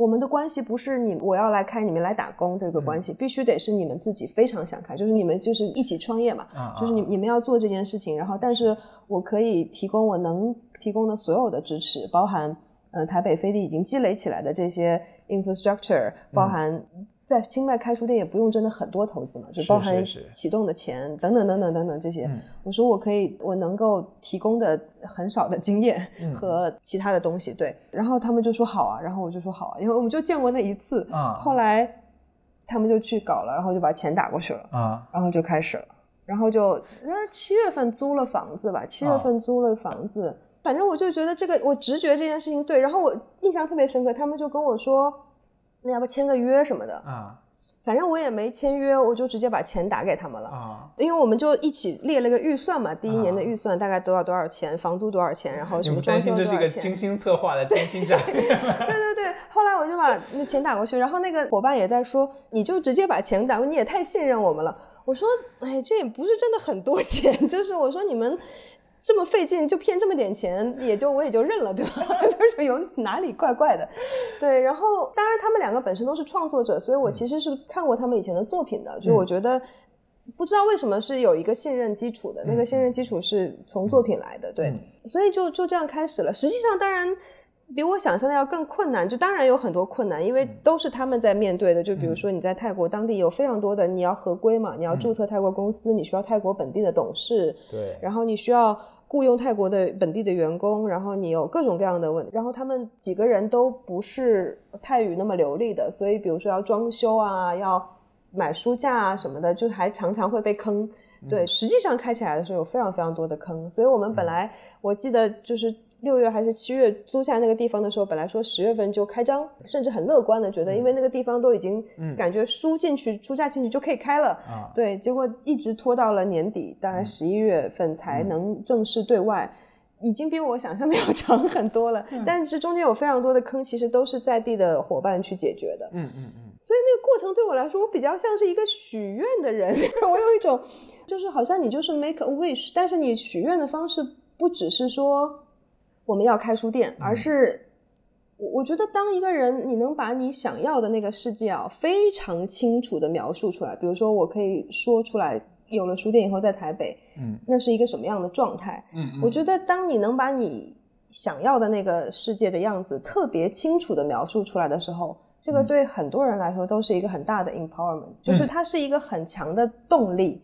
我们的关系不是你我要来开，你们来打工这个关系，必须得是你们自己非常想开，就是你们就是一起创业嘛，就是你你们要做这件事情，然后但是我可以提供我能提供的所有的支持，包含呃台北飞地已经积累起来的这些 infrastructure，包含在清迈开书店也不用真的很多投资嘛，就包含启动的钱等等等等等等这些。嗯我说我可以，我能够提供的很少的经验嗯和其他的东西，对。然后他们就说好啊，然后我就说好啊，因为我们就见过那一次。啊后来他们就去搞了，然后就把钱打过去了，啊然后就开始了，然后就那七月份租了房子吧，七月份租了房子，反正我就觉得这个我直觉这件事情对，然后我印象特别深刻，他们就跟我说，那要不签个约什么的，啊反正我也没签约，我就直接把钱打给他们了。啊！因为我们就一起列了个预算嘛，第一年的啊预算大概都要多少钱，房租多少钱，然后什么装们担心这修多少钱。是一个精心策划的精心战略？对对对，后来我就把那钱打过去，然后那个伙伴也在说，你就直接把钱打过去，你也太信任我们了。我说，哎，这也不是真的很多钱，就是我说你们这么费劲就骗这么点钱，也就我也就认了，对吧？他 说有哪里怪怪的，对。然后当然他们两个本身都是创作者，所以我其实是看过他们以前的作品的，就我觉得。不知道为什么是有一个信任基础的，那个信任基础是从作品来的，对，嗯所以就就这样开始了。实际上，当然比我想象的要更困难，就当然有很多困难，因为都是他们在面对的。就比如说你在泰国当地有非常多的，你要合规嘛，你要注册泰国公司，你需要泰国本地的董事，对，然后你需要雇佣泰国的本地的员工，然后你有各种各样的问题，然后他们几个人都不是泰语那么流利的，所以比如说要装修啊，要买书架啊什么的，就还常常会被坑。对，实际上开起来的时候有非常非常多的坑，所以我们本来我记得就是六月还是七月租下那个地方的时候，本来说十月份就开张，甚至很乐观的觉得，因为那个地方都已经感觉书进去、书架进去就可以开了，啊对，结果一直拖到了年底，大概十一月份才能正式对外。已经比我想象的 要长很多了，但是中间有非常多的坑，其实都是在地的伙伴去解决的。嗯嗯嗯，所以那个过程对我来说，我比较像是一个许愿的人。我有一种，就是好像你就是 make a wish，但是你许愿的方式不只是说我们要开书店，而是我我觉得当一个人你能把你想要的那个世界啊非常清楚的描述出来，比如说我可以说出来，有了书店以后在台北，嗯，那是一个什么样的状态？嗯我觉得当你能把你想要的那个世界的样子特别清楚的描述出来的时候，这个对很多人来说都是一个很大的 empowerment，、就是它是一个很强的动力。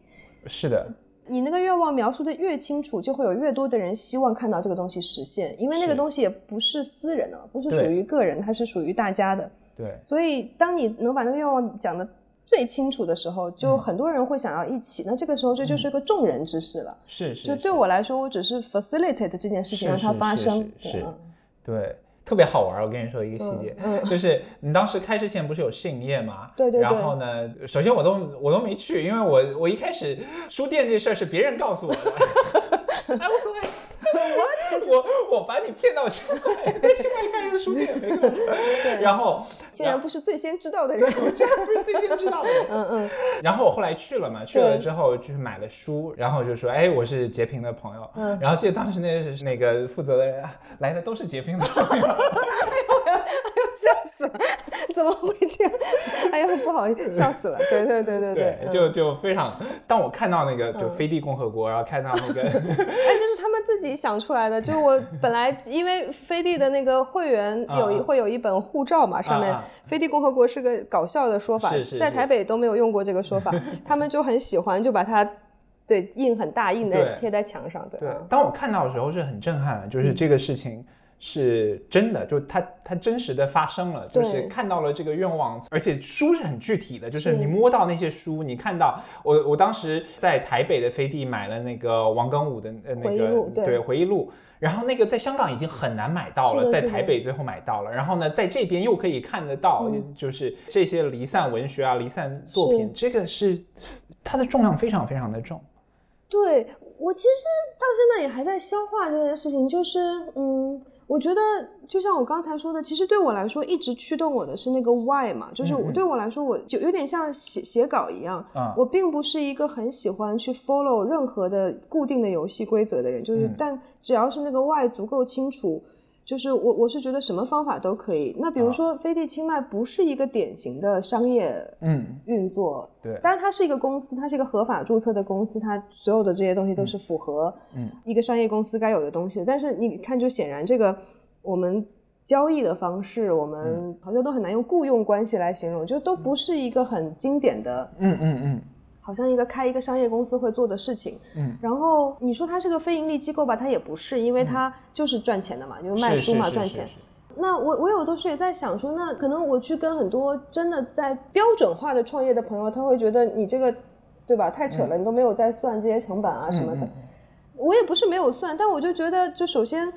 是的，你那个愿望描述的越清楚，就会有越多的人希望看到这个东西实现，因为那个东西也不是私人的，不是属于个人，它是属于大家的。对，所以，当你能把那个愿望讲的最清楚的时候，嗯就很多人会想要一起。那这个时候，这就是个众人之事了。是是，就对我来说，我只是 facilitate 这件事情让它是是发生。是是嗯对，特别好玩儿。我跟你说一个细节，嗯嗯就是你当时开之前不是有试营业吗？对对对然后呢，首先我都我都没去，因为我我一开始书店这事儿是别人告诉我的。哎，无所谓。我我把你骗到清迈，在清迈开一个书店，没用。然后竟然不是最先知道的人。竟然不是最先知道的人。嗯嗯，然后我后来去了嘛，去了之后就是买了书，然后就说，哎，我是截屏的朋友。嗯然后记得当时那那个负责的人啊来的都是截屏的朋友。笑死了，怎么会这样？哎呀，不好意思，笑死了。对对对对对，嗯就就非常。当我看到那个就飞地共和国，然后看到那个，哎，就是他们自己想出来的。就我本来因为飞地的那个会员有一会有一本护照嘛，上面飞地共和国是个搞笑的说法是是，是在台北都没有用过这个说法，他们就很喜欢，就把它对印很大，印在贴在墙上，对当我看到的时候是很震撼的，就是这个事情。是真的，就它它真实的发生了，就是看到了这个愿望，而且书是很具体的，就是是。你摸到那些书，你看到我我当时在台北的飞地买了那个王庚武的呃那个录对。回忆录，然后那个在香港已经很难买到了，在台北最后买到了，然后呢在这边又可以看得到，嗯。就是这些离散文学啊、离散作品，这个是它的重量非常非常的重。对我其实到现在也还在消化这件事情，就是嗯，我觉得就像我刚才说的，其实对我来说一直驱动我的是那个 why 嘛，就是我对我来说，我就有点像写写稿一样，啊我并不是一个很喜欢去 follow 任何的固定的游戏规则的人，就是、嗯但只要是那个 why 足够清楚。就是我，我是觉得什么方法都可以。那比如啊。说，飞地清迈不是一个典型的商业嗯，运作，对。当然它是一个公司，它是一个合法注册的公司，它所有的这些东西都是符合嗯。一个商业公司该有的东西的。但是你看，就显然这个我们交易的方式，我们好像都很难用雇佣关系来形容，就都不是一个很经典的，嗯嗯嗯，好像一个开一个商业公司会做的事情。嗯，然后你说它是个非盈利机构吧，它也不是，因为它就是赚钱的嘛，就是卖书嘛赚钱。那我我有的时候也在想说，那可能我去跟很多真的在标准化的创业的朋友，他会觉得你这个，对吧？太扯了，你都没有在算这些成本啊什么的。我也不是没有算，但我就觉得，就首先。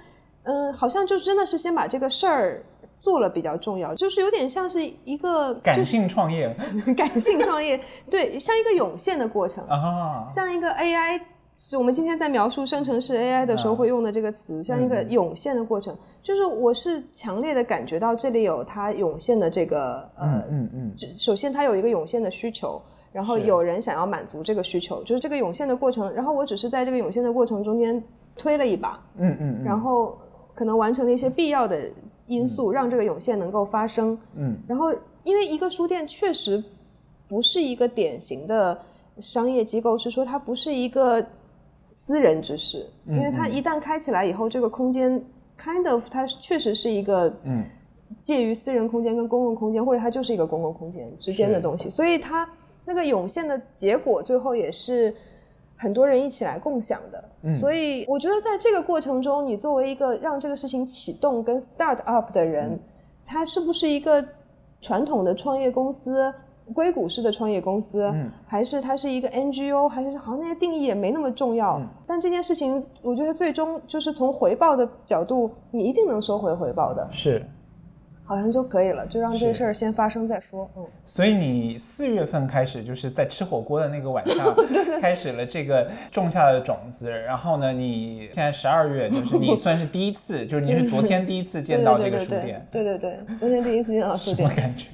嗯，好像就真的是先把这个事儿做了比较重要，就是有点像是一个感性创业，感性创业，对，像一个涌现的过程啊，像一个 AI，我们今天在描述生成式 AI 的时候会用的这个词，像一个涌现的过程，就是我是强烈的感觉到这里有它涌现的这个呃嗯嗯，首先它有一个涌现的需求，然后有人想要满足这个需求，就是这个涌现的过程，然后我只是在这个涌现的过程中间推了一把，嗯嗯，然后。可能完成了一些必要的因素，让这个涌现能够发生。嗯，然后因为一个书店确实不是一个典型的商业机构，是说它不是一个私人之事，因为它一旦开起来以后，这个空间 kind of 它确实是一个嗯介于私人空间跟公共空间，或者它就是一个公共空间之间的东西，所以它那个涌现的结果最后也是。很多人一起来共享的，所以我觉得在这个过程中，你作为一个让这个事情启动跟 start up 的人，他是不是一个传统的创业公司、硅谷式的创业公司，还是它是一个 NGO，还是好像那些定义也没那么重要。但这件事情，我觉得最终就是从回报的角度，你一定能收回回报的。是。好像就可以了，就让这事儿先发生再说。嗯，所以你四月份开始就是在吃火锅的那个晚上，开始了这个种下的种子。然后呢，你现在十二月就是你算是第一次，就是你是昨天第一次见到 这个书店。对对对，昨天第一次见到书店。什么感觉？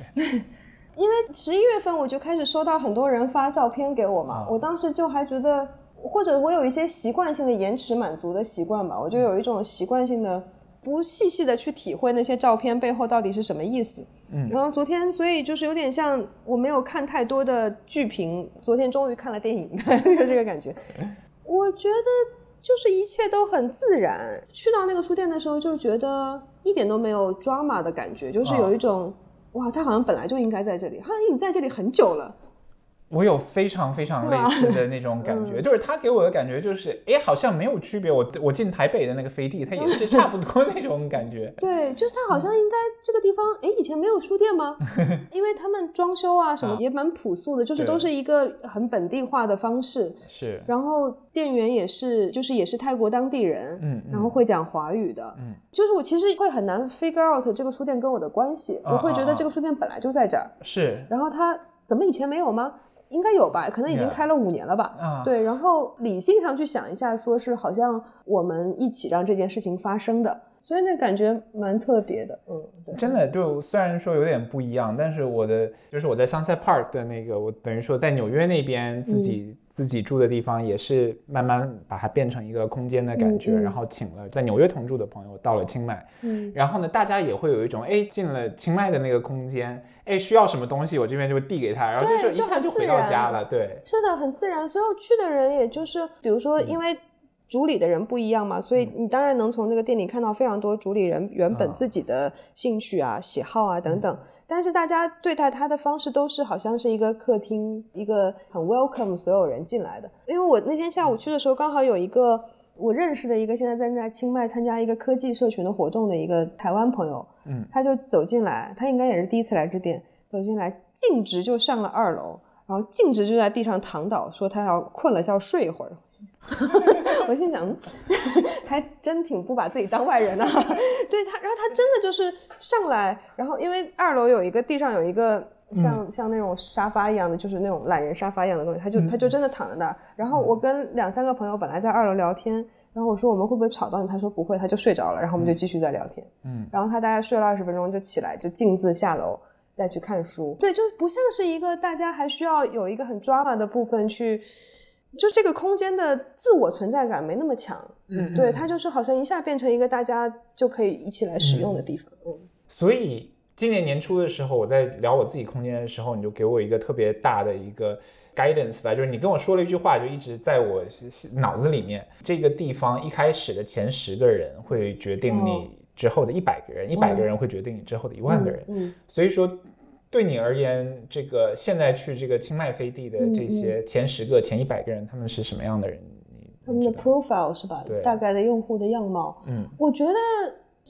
因为十一月份我就开始收到很多人发照片给我嘛，我当时就还觉得，或者我有一些习惯性的延迟满足的习惯吧，我就有一种习惯性的。不细细的去体会那些照片背后到底是什么意思，嗯，然后昨天，所以就是有点像我没有看太多的剧评，昨天终于看了电影，这个感觉。我觉得就是一切都很自然。去到那个书店的时候，就觉得一点都没有 drama 的感觉，就是有一种哇，他好像本来就应该在这里，好像已经在这里很久了。我有非常非常类似的那种感觉，就是他给我的感觉就是，哎，好像没有区别。我我进台北的那个飞地，它也是差不多那种感觉。对，就是它好像应该这个地方，哎，以前没有书店吗？因为他们装修啊什么也蛮朴素的，就是都是一个很本地化的方式。是。然后店员也是，就是也是泰国当地人，嗯，然后会讲华语的，嗯，就是我其实会很难 figure out 这个书店跟我的关系，我会觉得这个书店本来就在这儿。是。然后他怎么以前没有吗？应该有吧，可能已经开了五年了吧。啊，对，然后理性上去想一下，说是好像我们一起让这件事情发生的，所以那感觉蛮特别的。嗯，真的，就虽然说有点不一样，但是我的就是我在 Sunset Park 的那个，我等于说在纽约那边自己。自己住的地方也是慢慢把它变成一个空间的感觉，然后请了在纽约同住的朋友到了清迈，嗯，然后呢，大家也会有一种哎进了清迈的那个空间，哎需要什么东西我这边就会递给他，然后就是一下就回到家了，对，是的，很自然。所有去的人也就是比如说因为主理的人不一样嘛，所以你当然能从这个店里看到非常多主理人原本自己的兴趣啊、喜好啊等等。但是大家对待他的方式都是好像是一个客厅，一个很 welcome 所有人进来的。因为我那天下午去的时候，刚好有一个我认识的一个现在在在清迈参加一个科技社群的活动的一个台湾朋友，嗯，他就走进来，他应该也是第一次来这店，走进来径直就上了二楼，然后径直就在地上躺倒，说他要困了，要睡一会儿。我心想，还真挺不把自己当外人的。对他，然后他真的就是上来，然后因为二楼有一个地上有一个像像那种沙发一样的，就是那种懒人沙发一样的东西，他就他就真的躺在那儿。然后我跟两三个朋友本来在二楼聊天，然后我说我们会不会吵到你？他说不会，他就睡着了。然后我们就继续在聊天。嗯，然后他大概睡了二十分钟就起来，就径自下楼再去看书。对，就不像是一个大家还需要有一个很 drama 的部分去。就这个空间的自我存在感没那么强，嗯，对，它就是好像一下变成一个大家就可以一起来使用的地方，嗯。所以今年年初的时候，我在聊我自己空间的时候，你就给我一个特别大的一个 guidance 吧，就是你跟我说了一句话，就一直在我脑子里面。这个地方一开始的前十个人会决定你之后的一百个人，一百个人会决定你之后的一万个人。嗯，所以说，对你而言，这个现在去这个清迈飞地的这些前十个、前一百个人，他们是什么样的人？他们的 profile 是吧？对大概的用户的样貌。嗯，我觉得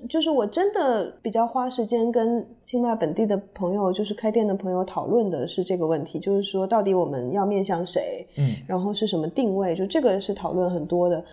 就是我真的比较花时间跟清迈本地的朋友，就是开店的朋友讨论的是这个问题，就是说到底我们要面向谁，嗯，然后是什么定位，就这个是讨论很多的。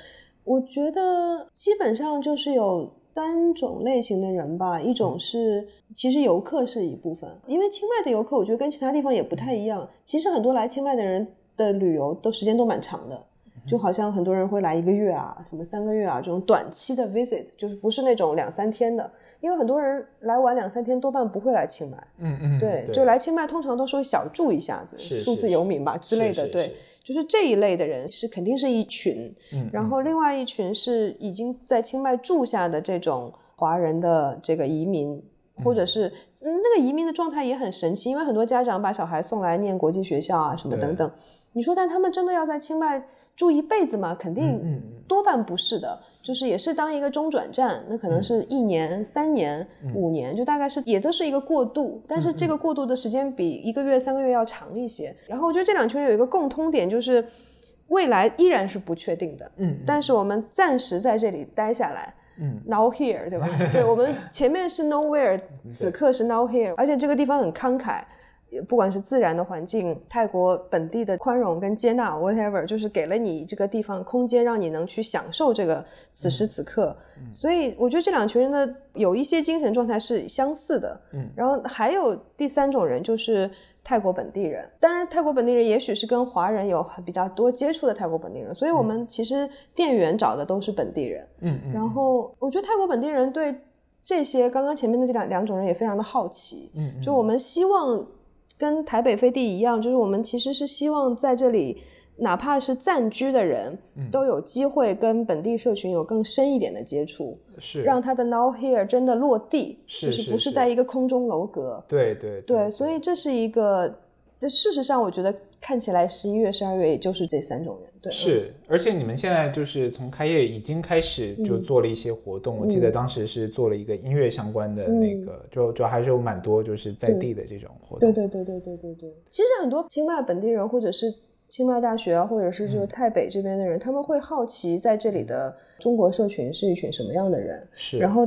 我觉得基本上就是有三种类型的人吧，一种是其实游客是一部分，因为清迈的游客我觉得跟其他地方也不太一样，其实很多来清迈的人的旅游都时间都蛮长的。就好像很多人会来一个月啊，什么三个月啊，这种短期的 visit，就是不是那种两三天的，因为很多人来玩两三天多半不会来清迈，嗯嗯，对，就来清迈通常都是会小住一下子，数字游民吧之类的，对，就是这一类的人是肯定是一群，嗯然后另外一群是已经在清迈住下的这种华人的这个移民，或者是、嗯、那个移民的状态也很神奇，因为很多家长把小孩送来念国际学校啊什么等等，你说但他们真的要在清迈住一辈子吗？肯嗯定多半不是的，就是也是当一个中转站，那可嗯能是一年、三年、五年，就大概是也都是一个过渡，但是这嗯个过渡的时间比一个月、三个月要长一些。然后我觉得这两群人有一个共通点，就是未来依然是不确定的，嗯，但是我们暂时在这里待下来。嗯，now here，对吧？对我们前面是 nowhere，此刻是 now here，而且这个地方很慷慨，也不管是自然的环境，泰国本地的宽容跟接纳，whatever，就是给了你这个地方空间，让你能去享受这个此时此刻。所以我觉得这两群人的有一些精神状态是相似的。嗯，然后还有第三种人就是泰国本地人，当然泰国本地人也许是跟华人有比较多接触的泰国本地人，所以我们其实店员找的都是本地人。嗯嗯，然后我觉得泰国本地人对这些刚刚前面的这两两种人也非常的好奇，嗯嗯就我们希望跟台北飞地一样，就是我们其实是希望在这里，哪怕是暂居的人，嗯都有机会跟本地社群有更深一点的接触，是。让他的 now here 真的落地，是就是不是是在一个空中楼阁。对对对，所以这是一个，这事实上我觉得看起来十一月、十二月也就是这三种人，对，是，而且你们现在就是从开业已经开始就嗯。做了一些活动，我记得当时是做了一个音乐相关的那个，就就还是有蛮多就是在地的这种活动。对对对对对对。对。其实很多清迈本地人，或者是清迈大学啊，或者是嗯。就泰北这边的人，他们会好奇在这里的中国社群是一群什么样的人，是，然后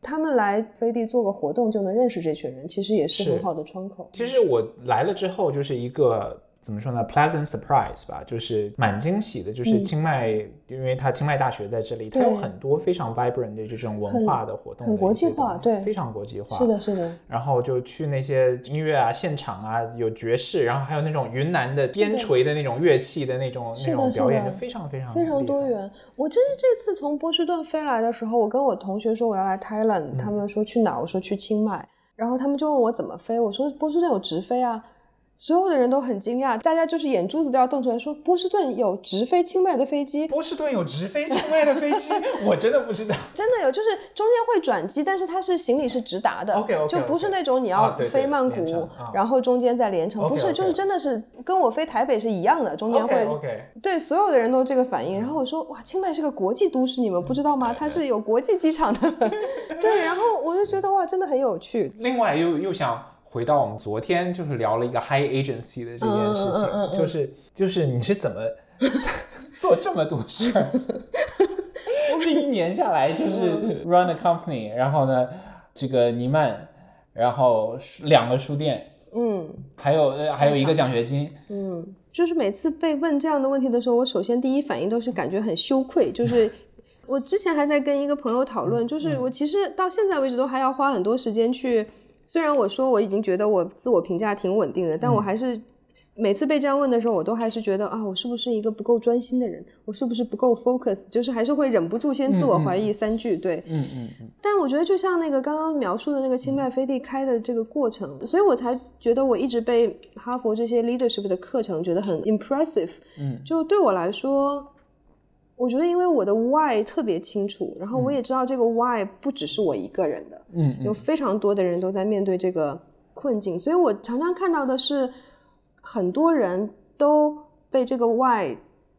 他们来飞地做个活动就能认识这群人，其实也是是很好的窗口。其实我来了之后就是一个怎么说呢，pleasant surprise 吧，就是蛮惊喜的。就是嗯清迈，因为它清迈大学在这里，它有很多非常 vibrant 的这种文化的活动的很国际化对非常国际化。是的，是的，然后就去那些音乐啊、现场啊，有爵士，然后还有那种云南的边陲的那种乐器的那种那种表演，的就非常非常非常。多元。我真是这次从波士顿飞来的时候，我跟我同学说我要来 Thailand，、他嗯们说去哪儿？我说去清迈，然后他们就问我怎么飞，我说波士顿有直飞啊。所有的人都很惊讶，大家就是眼珠子都要瞪出来，说波士顿有直飞清迈的飞机，波士顿有直飞清迈的飞机，我真的不知道。真的有，就是中间会转机，但是它是行李是直达的 OK，OK，OK 就不是那种你要飞曼谷，然后中间再连程，不是就是真的是跟我飞台北是一样的，中间会 OK OK，对所有的人都这个反应。然后我说哇，清迈是个国际都市，你们不知道吗？它是有国际机场的。对，然后我就觉得哇，真的很有趣。另外又又想回到我们昨天就是聊了一个 high agency 的这件事情，嗯嗯嗯嗯就是就是你是怎么 做这么多事儿？这一年下来就是嗯 run a company，然后呢，这个尼曼，然后两个书店，嗯还有呃还有一个奖学金，嗯，就是每次被问这样的问题的时候，我首先第一反应都是感觉很羞愧，就是。我之前还在跟一个朋友讨论，就是我其实到现在为止都还要花很多时间去。虽然我说我已经觉得我自我评价挺稳定的，但我还是每次被这样问的时候，我都还是觉得啊，我是不是一个不够专心的人？我是不是不够 focus？就是还是会忍不住先自我怀疑三句。对，嗯嗯嗯，但我觉得就像那个刚刚描述的那个清迈飞地开的这个过程，所以我才觉得我一直被哈佛这些 leadership 的课程觉得很 impressive。嗯，就对我来说，我觉得因为我的 why 特别清楚，然后我也知道这个 why 不只是我一个人的，嗯嗯。有非常多的人都在面对这个困境，所以我常常看到的是很多人都被这个 why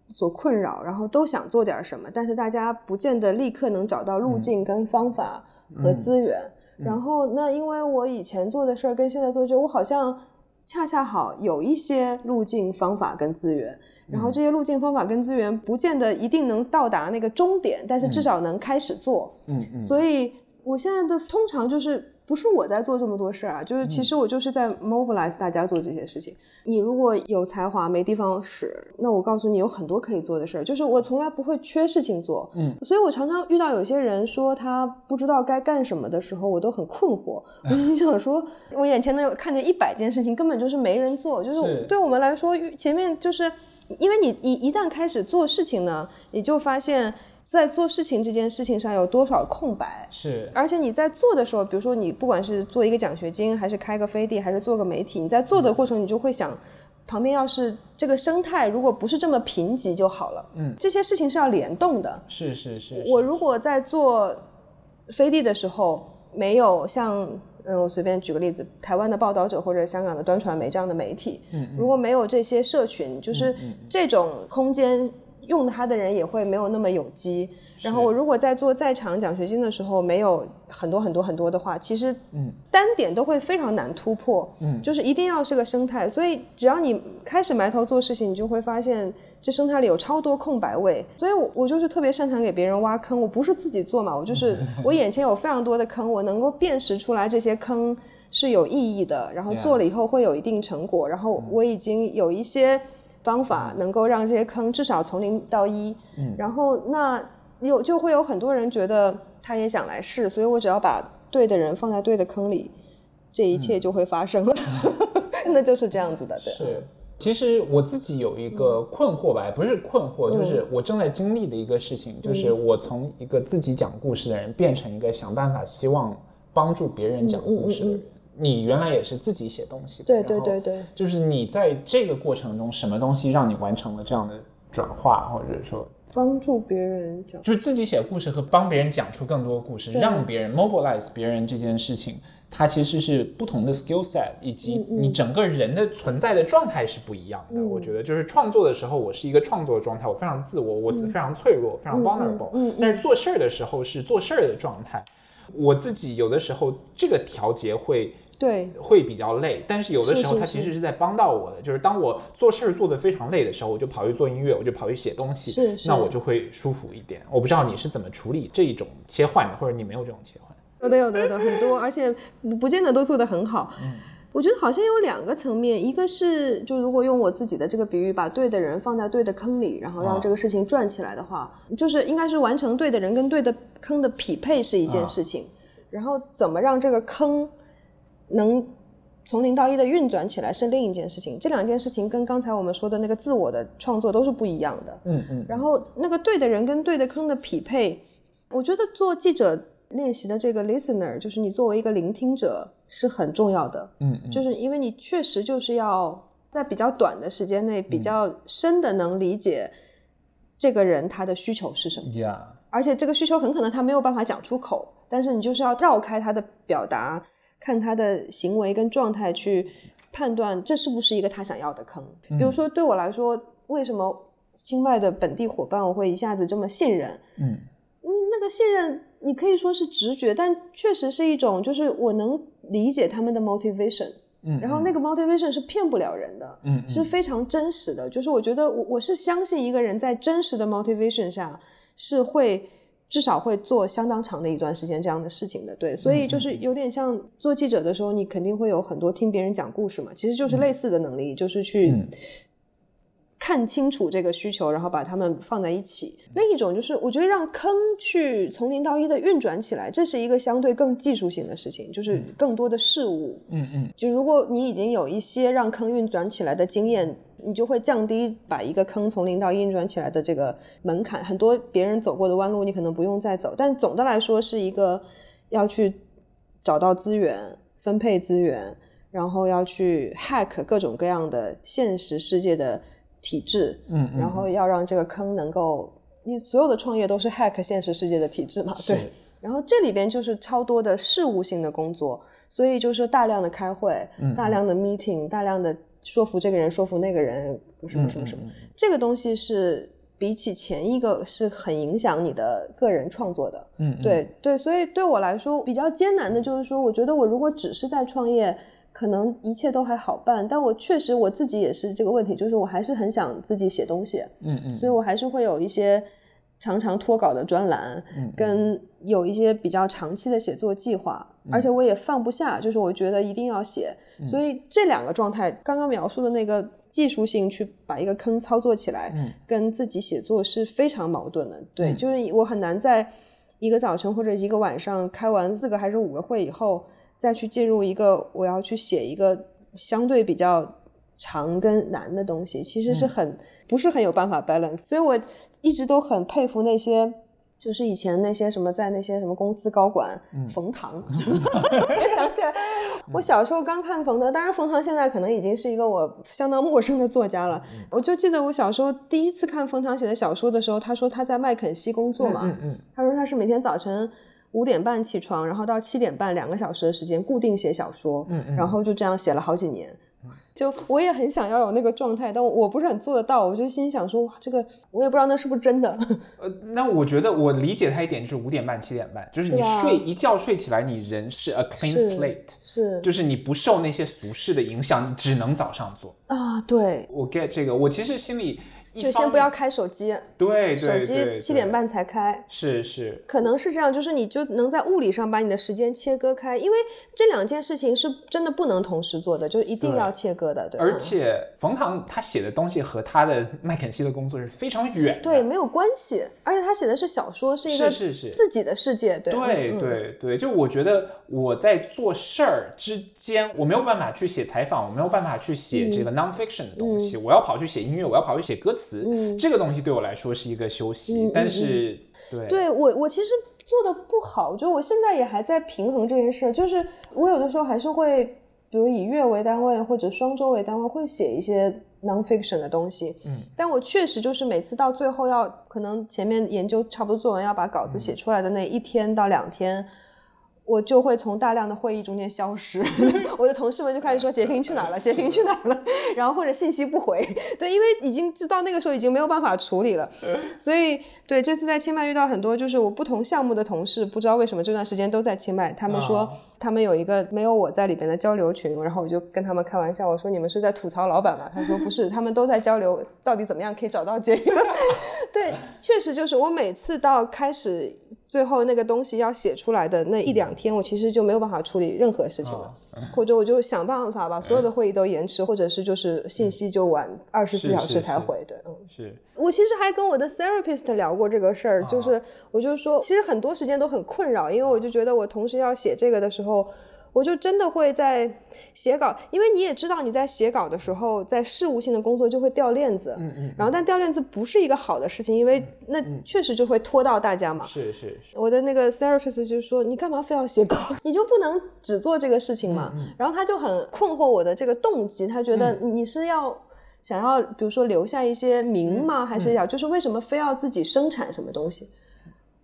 所困扰，然后都想做点什么，但是大家不见得立刻能找到路径跟方法，和资源。然后那因为我以前做的事儿跟现在做，就我好像恰恰好有一些路径、方法跟资源。然后这些路径、方法跟资源不见得一定能到达那个终点，但是至少能开始做。嗯嗯，所以我现在的通常就是不是我在做这么多事儿啊，就是其实我就是在 mobilize 大家做这些事情。你如果有才华没地方使，那我告诉你有很多可以做的事儿。就是我从来不会缺事情做。嗯，所以我常常遇到有些人说他不知道该干什么的时候，我都很困惑。我就 想说，我眼前能有看见一百件事情，根本就是没人做。就是是对我们来说，前面就是。因为你一一旦开始做事情呢，你就发现，在做事情这件事情上有多少空白，是而且你在做的时候，比如说你不管是做一个奖学金，还是开个飞地，还是做个媒体，你在做的过程，你就会想，旁边要是这个生态如果不是这么贫瘠就好了。嗯，这些事情是要联动的。是是是，我如果在做飞地的时候，没有像嗯，我随便举个例子，台湾的报道者或者香港的端传媒这样的媒体，嗯如果没有这些社群，就是这种空间用它的人也会没有那么有机。然后我如果在做在场奖学金的时候没有很多很多很多的话，其实嗯单点都会非常难突破。嗯就是一定要是个生态，所以只要你开始埋头做事情，你就会发现这生态里有超多空白位。所以我我就是特别擅长给别人挖坑，我不是自己做嘛，我就是 我眼前有非常多的坑，我能够辨识出来这些坑是有意义的，然后做了以后会有一定成果，然后我已经有一些方法能够让这些坑至少从零到一，嗯。然后那有就会有很多人觉得他也想来试，所以我只要把对的人放在对的坑里，这一切就会发生了，那就是这样子的，对。是，其实我自己有一个困惑吧，也不是困惑，就是我正在经历的一个事情，就是我从一个自己讲故事的人变成一个想办法希望帮助别人讲故事的人。你原来也是自己写东西的，对对对对，就是你在这个过程中，什么东西让你完成了这样的转化，或者说，帮助别人讲。就是自己写故事和帮别人讲出更多故事，让别人 mobilize 别人这件事情，它其实是不同的 skill set，以及你整个人的存在的状态是不一样的。嗯我觉得就是创作的时候，我是一个创作的状态，我非常自我，我是非常脆弱，非常 vulnerable。嗯嗯但是做事儿的时候是做事儿的状态。我自己有的时候这个调节会对，会比较累，但是有的时候它其实是在帮到我的。就是当我做事儿做得非常累的时候，我就跑去做音乐，我就跑去写东西，是是那我就会舒服一点。我不知道你是怎么处理这一种切换的，或者你没有这种切换。有的有的有的很多，而且不不见得都做得很好。我觉得好像有两个层面，一个是就如果用我自己的这个比喻，把对的人放在对的坑里，然后啊让这个事情转起来的话，就是应该是完成对的人跟对的坑的匹配是一件事情，然后怎么让这个坑能从零到一的运转起来是另一件事情。这两件事情跟刚才我们说的那个自我的创作都是不一样的。嗯嗯，然后那个对的人跟对的坑的匹配，我觉得做记者练习的这个 listener，就是你作为一个聆听者是很重要的。嗯嗯，就是因为你确实就是要在比较短的时间内，比较深的能理解这个人他的需求是什么，呀，而且这个需求很可能他没有办法讲出口，但是你就是要绕开他的表达，看他的行为跟状态去判断这是不是一个他想要的坑。比如说对我来说，为什么清迈的本地伙伴我会一下子这么信任？嗯嗯，那个信任你可以说是直觉，但确实是一种，就是我能理解他们的 motivation，嗯，然后那个 motivation 是骗不了人的，嗯是非常真实的。就是我觉得我我是相信一个人在真实的 motivation 下是会至少会做相当长的一段时间这样的事情的。对，所以就是有点像做记者的时候，你肯定会有很多听别人讲故事嘛，其实就是类似的能力，就是去。嗯看清楚这个需求，然后把它们放在一起。另一种就是，我觉得让坑去从零到一的运转起来，这是一个相对更技术性的事情，就是更多的事物。嗯嗯就如果你已经有一些让坑运转起来的经验，你就会降低把一个坑从零到一运转起来的这个门槛。很多别人走过的弯路，你可能不用再走。但总的来说，是一个要去找到资源、分配资源，然后要去 hack 各种各样的现实世界的体制，嗯嗯，然后要让这个坑能够，你所有的创业都是 hack 现实世界的体制嘛？对。然后这里边就是超多的事务性的工作，所以就是大量的开会，嗯大量的 meeting，大量的说服这个人，说服那个人，什么什么什么，这个东西是比起前一个是很影响你的个人创作的。嗯，对对，所以对我来说比较艰难的就是说，我觉得我如果只是在创业，可能一切都还好办，但我确实我自己也是这个问题，就是我还是很想自己写东西，嗯嗯，所以我还是会有一些常常脱稿的专栏，跟有一些比较长期的写作计划，而且我也放不下，就是我觉得一定要写，所以这两个状态，刚刚描述的那个技术性去把一个坑操作起来，跟自己写作是非常矛盾的，对，就是我很难在一个早晨或者一个晚上开完四个还是五个会以后，再去进入一个我要去写一个相对比较长跟难的东西，其实是很、不是很有办法 balance。所以我一直都很佩服那些，就是以前那些什么在那些什么公司高管，冯唐，我想起来，我小时候刚看冯唐，当然冯唐现在可能已经是一个我相当陌生的作家了。我就记得我小时候第一次看冯唐写的小说的时候，他说他在麦肯锡工作嘛，嗯嗯他说他是每天早晨五点半起床，然后到七点半两个小时的时间固定写小说，然后就这样写了好几年。就我也很想要有那个状态，但我不是很做得到。我就心想说，哇，这个我也不知道那是不是真的。呃，那我觉得我理解他一点就是五点半七点半，就是你睡一觉睡起来，你人是 a clean slate，是就是你不受那些俗世的影响，你只能早上做。啊，对，我 get 这个，我其实心里一就先不要开手机，对对手机七点半才开。是是，可能是这样，就是你就能在物理上把你的时间切割开，因为这两件事情是真的不能同时做的，就是一定要切割的，对吧？而且冯唐他写的东西和他的麦肯锡的工作是非常远的。对没有关系，而且他写的是小说，是一个是是是自己的世界，对对嗯对对，就我觉得我在做事儿之间，我没有办法去写采访，我没有办法去写这嗯个 nonfiction 的东西，我要跑去写音乐，我要跑去写歌词，嗯这个东西对我来说是一个休息，但是对对我，我其实做的不好，就我现在也还在平衡这件事。就是我有的时候还是会，比如以月为单位或者双周为单位，会写一些 nonfiction 的东西。嗯，但我确实就是每次到最后要，可能前面研究差不多做完，要把稿子写出来的那一天到两天。我就会从大量的会议中间消失，我的同事们就开始说杰平去哪儿了，杰平去哪儿了，然后或者信息不回，对，因为已经知道那个时候已经没有办法处理了，所以对这次在清迈遇到很多就是我不同项目的同事，不知道为什么这段时间都在清迈，他们说啊他们有一个没有我在里边的交流群，然后我就跟他们开玩笑，我说你们是在吐槽老板吗？他说不是，他们都在交流到底怎么样可以找到杰平。对，确实就是我每次到开始最后那个东西要写出来的那一两天，我其实就没有办法处理任何事情了，或者我就想办法把所有的会议都延迟，或者是就是信息就晚二十四小是是是时才回。对，嗯。是。我其实还跟我的 therapist 聊过这个事儿，就是我就说，其实很多时间都很困扰，因为我就觉得我同时要写这个的时候，我就真的会在写稿，因为你也知道你在写稿的时候，在事务性的工作就会掉链子，嗯嗯，然后但掉链子不是一个好的事情，因为那确实就会拖到大家嘛。是是是，我的那个 therapist 就说：“你干嘛非要写稿？你就不能只做这个事情嘛？”然后他就很困惑我的这个动机，他觉得你是要想要，比如说留下一些名吗？还是要就是为什么非要自己生产什么东西？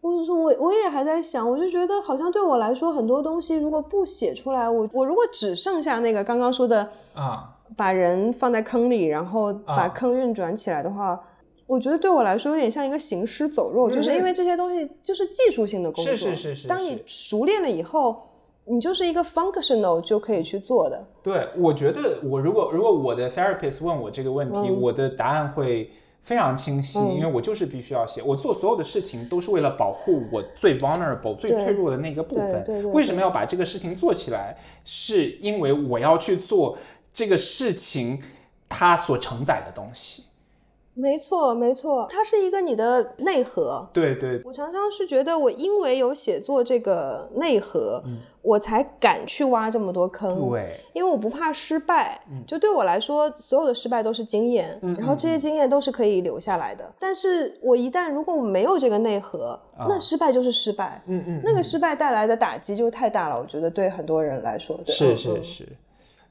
我就说我我也还在想，我就觉得好像对我来说很多东西如果不写出来，我我如果只剩下那个刚刚说的啊，把人放在坑里，然后把啊坑运转起来的话，我觉得对我来说有点像一个行尸走肉，就是因为这些东西就是技术性的工作，是是是是当你熟练了以后，你就是一个 functional 就可以去做的。对，我觉得我如果如果我的 therapist 问我这个问题，嗯我的答案会非常清晰，因为我就是必须要写，我做所有的事情都是为了保护我最 vulnerable、最脆弱的那个部分。为什么要把这个事情做起来？是因为我要去做这个事情它所承载的东西。没错，没错，它是一个你的内核。对对我常常是觉得，我因为有写作这个内核，我才敢去挖这么多坑。对，因为我不怕失败，嗯就对我来说，所有的失败都是经验，然后这些经验都是可以留下来的。但是我一旦如果我没有这个内核，那失败就是失败，嗯嗯，那个失败带来的打击就太大了。我觉得对很多人来说，对是嗯嗯是是，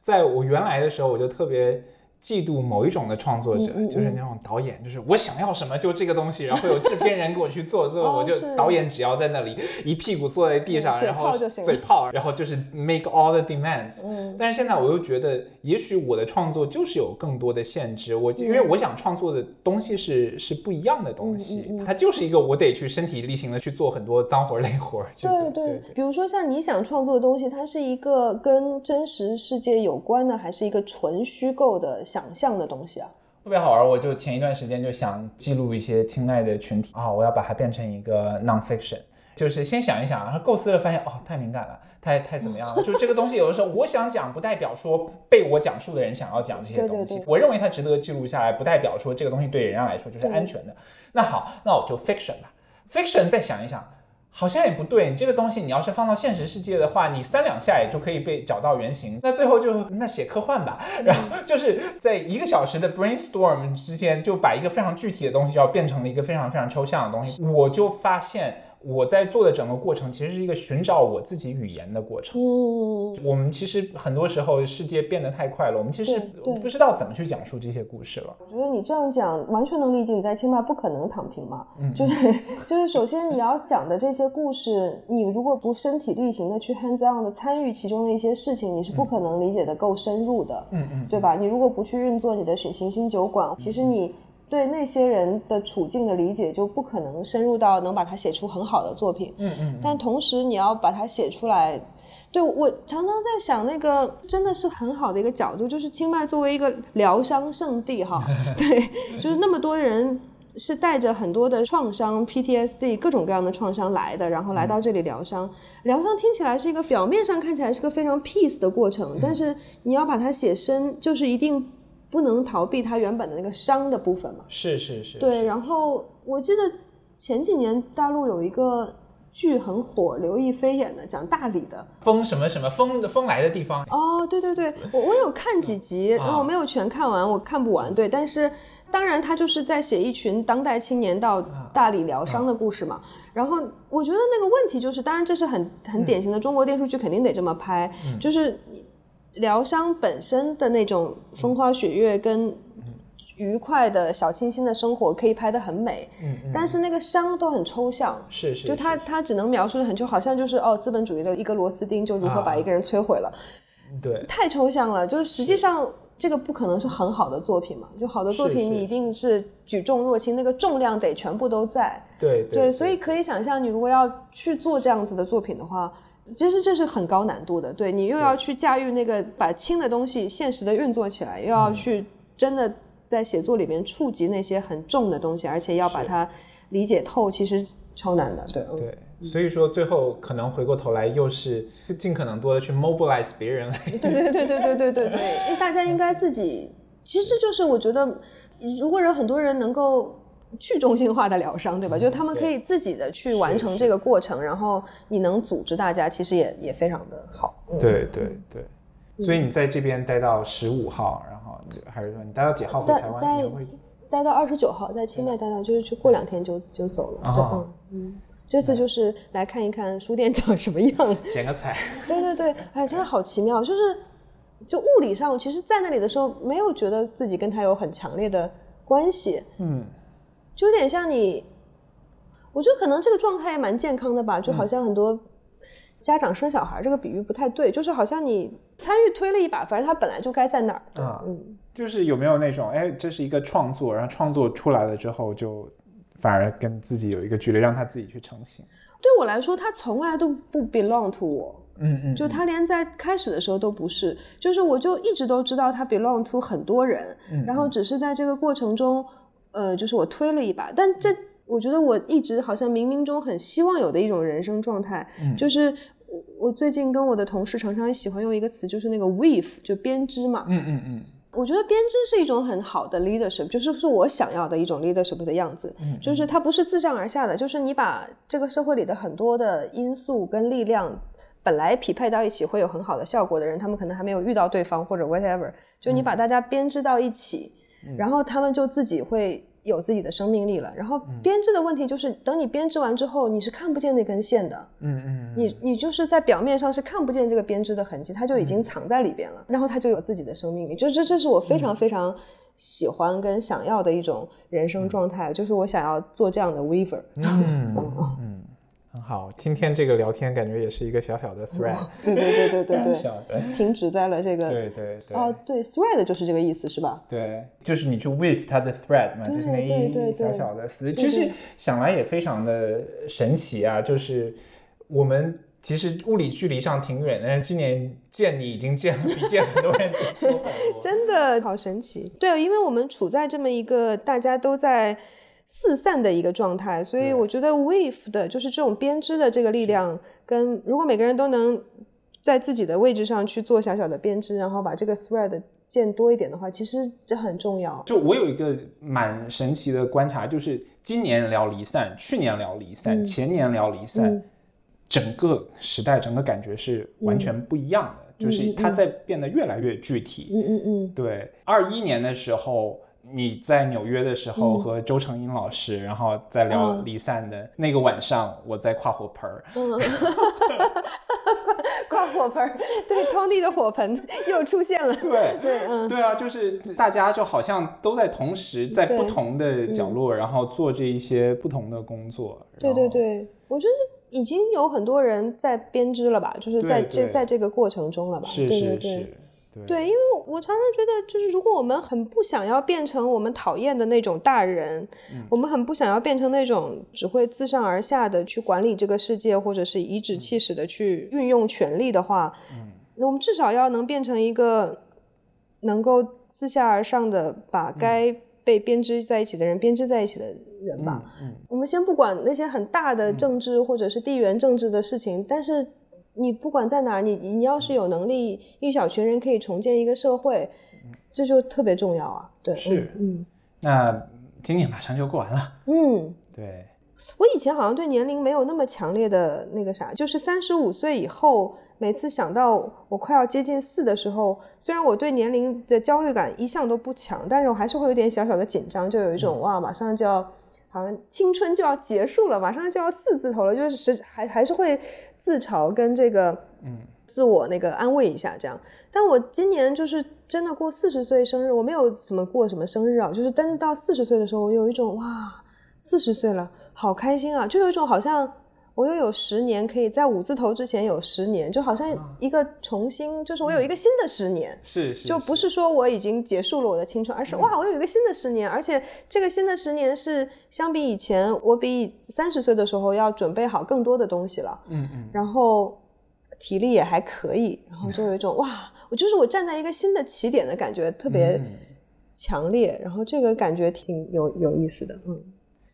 在我原来的时候，我就特别嫉妒某一种的创作者，就是那种导演，就是我想要什么就这个东西，然后有制片人给我去做，最后我就导演只要在那里一屁股坐在地上，然后嘴炮，然后就是 make all the demands。嗯，但是现在我又觉得，也许我的创作就是有更多的限制，我因为我想创作的东西是是不一样的东西，它就是一个我得去身体力行的去做很多脏活累活。对对，比如说像你想创作的东西，它是一个跟真实世界有关的，还是一个纯虚构的？想象的东西啊，特别好玩。我就前一段时间就想记录一些亲爱的群体啊，我要把它变成一个 nonfiction，就是先想一想，然后构思了，发现哦，太敏感了，太太怎么样了？就这个东西，有的时候我想讲，不代表说被我讲述的人想要讲这些东西。我认为它值得记录下来，不代表说这个东西对人家来说就是安全的。那好，那我就 fiction 吧。fiction 再想一想。好像也不对，你这个东西你要是放到现实世界的话，你三两下也就可以被找到原型。那最后就那写科幻吧，然后就是在一个小时的 brainstorm 之间，就把一个非常具体的东西要变成了一个非常非常抽象的东西。我就发现。我在做的整个过程，其实是一个寻找我自己语言的过程。嗯，我们其实很多时候世界变得太快了，我们其实不知道怎么去讲述这些故事了。我觉得你这样讲完全能理解，你在清迈不可能躺平嘛。嗯，就是就是，首先你要讲的这些故事，你如果不身体力行的去 hands on 的参与其中的一些事情，你是不可能理解的够深入的。嗯嗯，对吧？你如果不去运作你的行星酒馆，其实你。对那些人的处境的理解就不可能深入到能把它写出很好的作品。嗯嗯。但同时你要把它写出来，对我常常在想，那个真的是很好的一个角度，就是清迈作为一个疗伤圣地，哈，对，就是那么多人是带着很多的创伤、PTSD 各种各样的创伤来的，然后来到这里疗伤。疗伤听起来是一个表面上看起来是个非常 peace 的过程，但是你要把它写深，就是一定。不能逃避它原本的那个伤的部分嘛？是是是。对，然后我记得前几年大陆有一个剧很火，刘亦菲演的，讲大理的风什么什么风风来的地方。哦，对对对，我我有看几集，然后我没有全看完，我看不完。对，但是当然他就是在写一群当代青年到大理疗伤的故事嘛。然后我觉得那个问题就是，当然这是很很典型的中国电视剧，肯定得这么拍，就是。疗伤本身的那种风花雪月跟愉快的小清新的生活可以拍得很美，嗯，但是那个伤都很抽象，是是，就他他只能描述的很就好像就是哦资本主义的一个螺丝钉就如何把一个人摧毁了，对，太抽象了，就是实际上这个不可能是很好的作品嘛，就好的作品你一定是举重若轻，那个重量得全部都在，对对，所以可以想象你如果要去做这样子的作品的话。其实这是很高难度的，对你又要去驾驭那个把轻的东西现实的运作起来，又要去真的在写作里面触及那些很重的东西，而且要把它理解透，其实超难的。对，对，所以说最后可能回过头来又是尽可能多的去 mobilize 别人来。对对对对对对对 对，因为大家应该自己，其实就是我觉得，如果有很多人能够。去中心化的疗伤，对吧？就是他们可以自己的去完成这个过程，然后你能组织大家，其实也也非常的好。对对对，所以你在这边待到十五号，然后还是说你待到几号回台湾？待待到二十九号，在清迈待到，就是去过两天就就走了。嗯嗯，这次就是来看一看书店长什么样，剪个彩。对对对，哎，真的好奇妙，就是就物理上，其实，在那里的时候没有觉得自己跟他有很强烈的关系。嗯。就有点像你，我觉得可能这个状态也蛮健康的吧，就好像很多家长生小孩这个比喻不太对，就是好像你参与推了一把，反正他本来就该在那儿。嗯，就是有没有那种，哎，这是一个创作，然后创作出来了之后，就反而跟自己有一个距离，让他自己去成型。对我来说，他从来都不 belong to 我。嗯嗯，就他连在开始的时候都不是，就是我就一直都知道他 belong to 很多人，然后只是在这个过程中。呃，就是我推了一把，但这我觉得我一直好像冥冥中很希望有的一种人生状态，就是我我最近跟我的同事常常喜欢用一个词，就是那个 weave，就编织嘛。嗯嗯嗯。我觉得编织是一种很好的 leadership，就是是我想要的一种 leadership 的样子。嗯。就是它不是自上而下的，就是你把这个社会里的很多的因素跟力量本来匹配到一起会有很好的效果的人，他们可能还没有遇到对方或者 whatever，就你把大家编织到一起。然后他们就自己会有自己的生命力了。然后编织的问题就是，等你编织完之后，你是看不见那根线的，嗯嗯，你你就是在表面上是看不见这个编织的痕迹，它就已经藏在里边了，然后它就有自己的生命力。就这这是我非常非常喜欢跟想要的一种人生状态，就是我想要做这样的 weaver。嗯嗯，很好。今天这个聊天感觉也是一个小小的 thread，对对对对对小的，对，停止在了这个对对对。哦，对，thread 就是这个意思，是吧？对，就是你去 with 它的 thread 嘛，就是那一小小的丝。其实想来也非常的神奇啊，就是我们其实物理距离上挺远的，但是今年见你已经见了比见很多人多。真的好神奇。对，因为我们处在这么一个大家都在四散的一个状态，所以我觉得 weave 的就是这种编织的这个力量，跟如果每个人都能在自己的位置上去做小小的编织，然后把这个 thread 建多一点的话，其实这很重要。就我有一个蛮神奇的观察，就是今年聊离散，去年聊离散，前年聊离散，嗯整个时代整个感觉是完全不一样的，就是它在变得越来越具体。嗯嗯嗯，对，二一年的时候，你在纽约的时候和周成英老师，然后在聊嗯离散的那个晚上，我在跨火盆儿。跨火盆儿，对，Tony 的火盆又出现了。对对，嗯，对啊，就是大家就好像都在同时在不同的角落，然后做这一些不同的工作。对，对对，我觉得已经有很多人在编织了吧，就是在这在这个过程中了吧？是是对对对。是，对。对，因为我常常觉得，就是如果我们很不想要变成我们讨厌的那种大人，我们很不想要变成那种只会自上而下的去管理这个世界，或者是颐指气使的去运用权力的话，那我们至少要能变成一个能够自下而上的把该被编织在一起的人编织在一起的人吧。嗯我们先不管那些很大的政治或者是地缘政治的事情，但是你不管在哪儿，你你要是有能力，一小群人可以重建一个社会，这就特别重要啊。对，是嗯那今年马上就过完了。嗯。对，我以前好像对年龄没有那么强烈的那个啥，就是三十五岁以后，每次想到我快要接近四的时候，虽然我对年龄的焦虑感一向都不强，但是我还是会有点小小的紧张，就有一种哇，马上就要好像青春就要结束了，马上就要四字头了，就是实还还是会自嘲跟这个嗯自我那个安慰一下这样。但我今年就是真的过四十岁生日，我没有怎么过什么生日啊，就是真到四十岁的时候，我有一种哇，四十岁了，好开心啊，就有一种好像我又有十年可以在五字头之前有十年，就好像一个重新，就是我有一个新的十年。是是，就不是说我已经结束了我的青春，而是哇，我有一个新的十年，而且这个新的十年是相比以前，我比三十岁的时候要准备好更多的东西了。嗯嗯，然后体力也还可以，然后就有一种 哇，我就是我站在一个新的起点的感觉，特别嗯强烈，然后这个感觉挺有有意思的，嗯。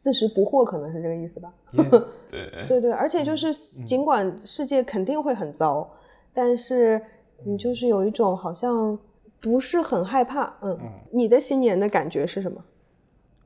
四十不惑可能是这个意思吧？也 对，对对，而且就是尽管世界肯定会很糟，但是你就是有一种好像不是很害怕，嗯。你的新年的感觉是什么？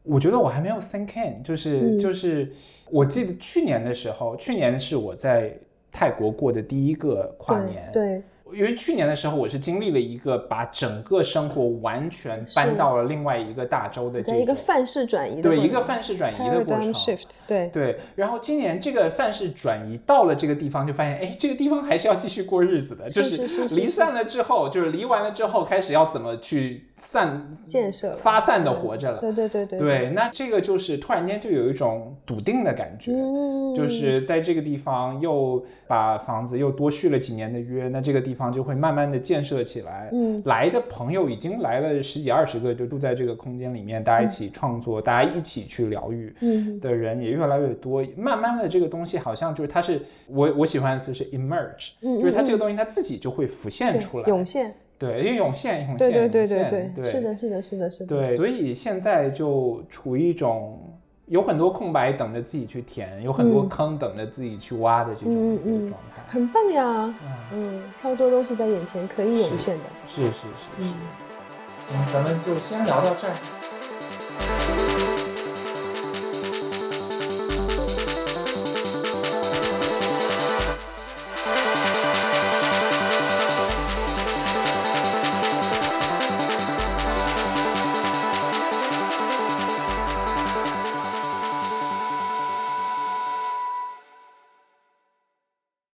我觉得我还没有 think in，就是、嗯就是，我记得去年的时候，去年是我在泰国过的第一个跨年，对，因为去年的时候我是经历了一个把整个生活完全搬到了另外一个大洲的这在一个范式转移的对一个范式转移的过程。shift，对。对，然后今年这个范式转移到了这个地方，就发现，哎，这个地方还是要继续过日子的，就是离散了之后，就是。离完了之后，开始要怎么去散建设发散的活着了。对对对对对，那这个就是突然间就有一种笃定的感觉，嗯，就是在这个地方又把房子又多续了几年的约，那这个地方就会慢慢的建设起来。嗯，来的朋友已经来了十几二十个，就住在这个空间里面，大家一起创作，大家一起去疗愈。嗯。的人也越来越多，慢慢的这个东西好像就是它是我我喜欢的词是 emerge，、嗯就是它这个嗯东西它自己就会浮现出来，涌现，对，因为涌现涌现，对对对对，对，是的，是的，是的，是的，对，所以现在就处于一种有很多空白等着自己去填，有很多嗯坑等着自己去挖的这种、状态。很棒呀，嗯，超多东西在眼前可以涌现的，是是是是，嗯。行，咱们就先聊到这儿。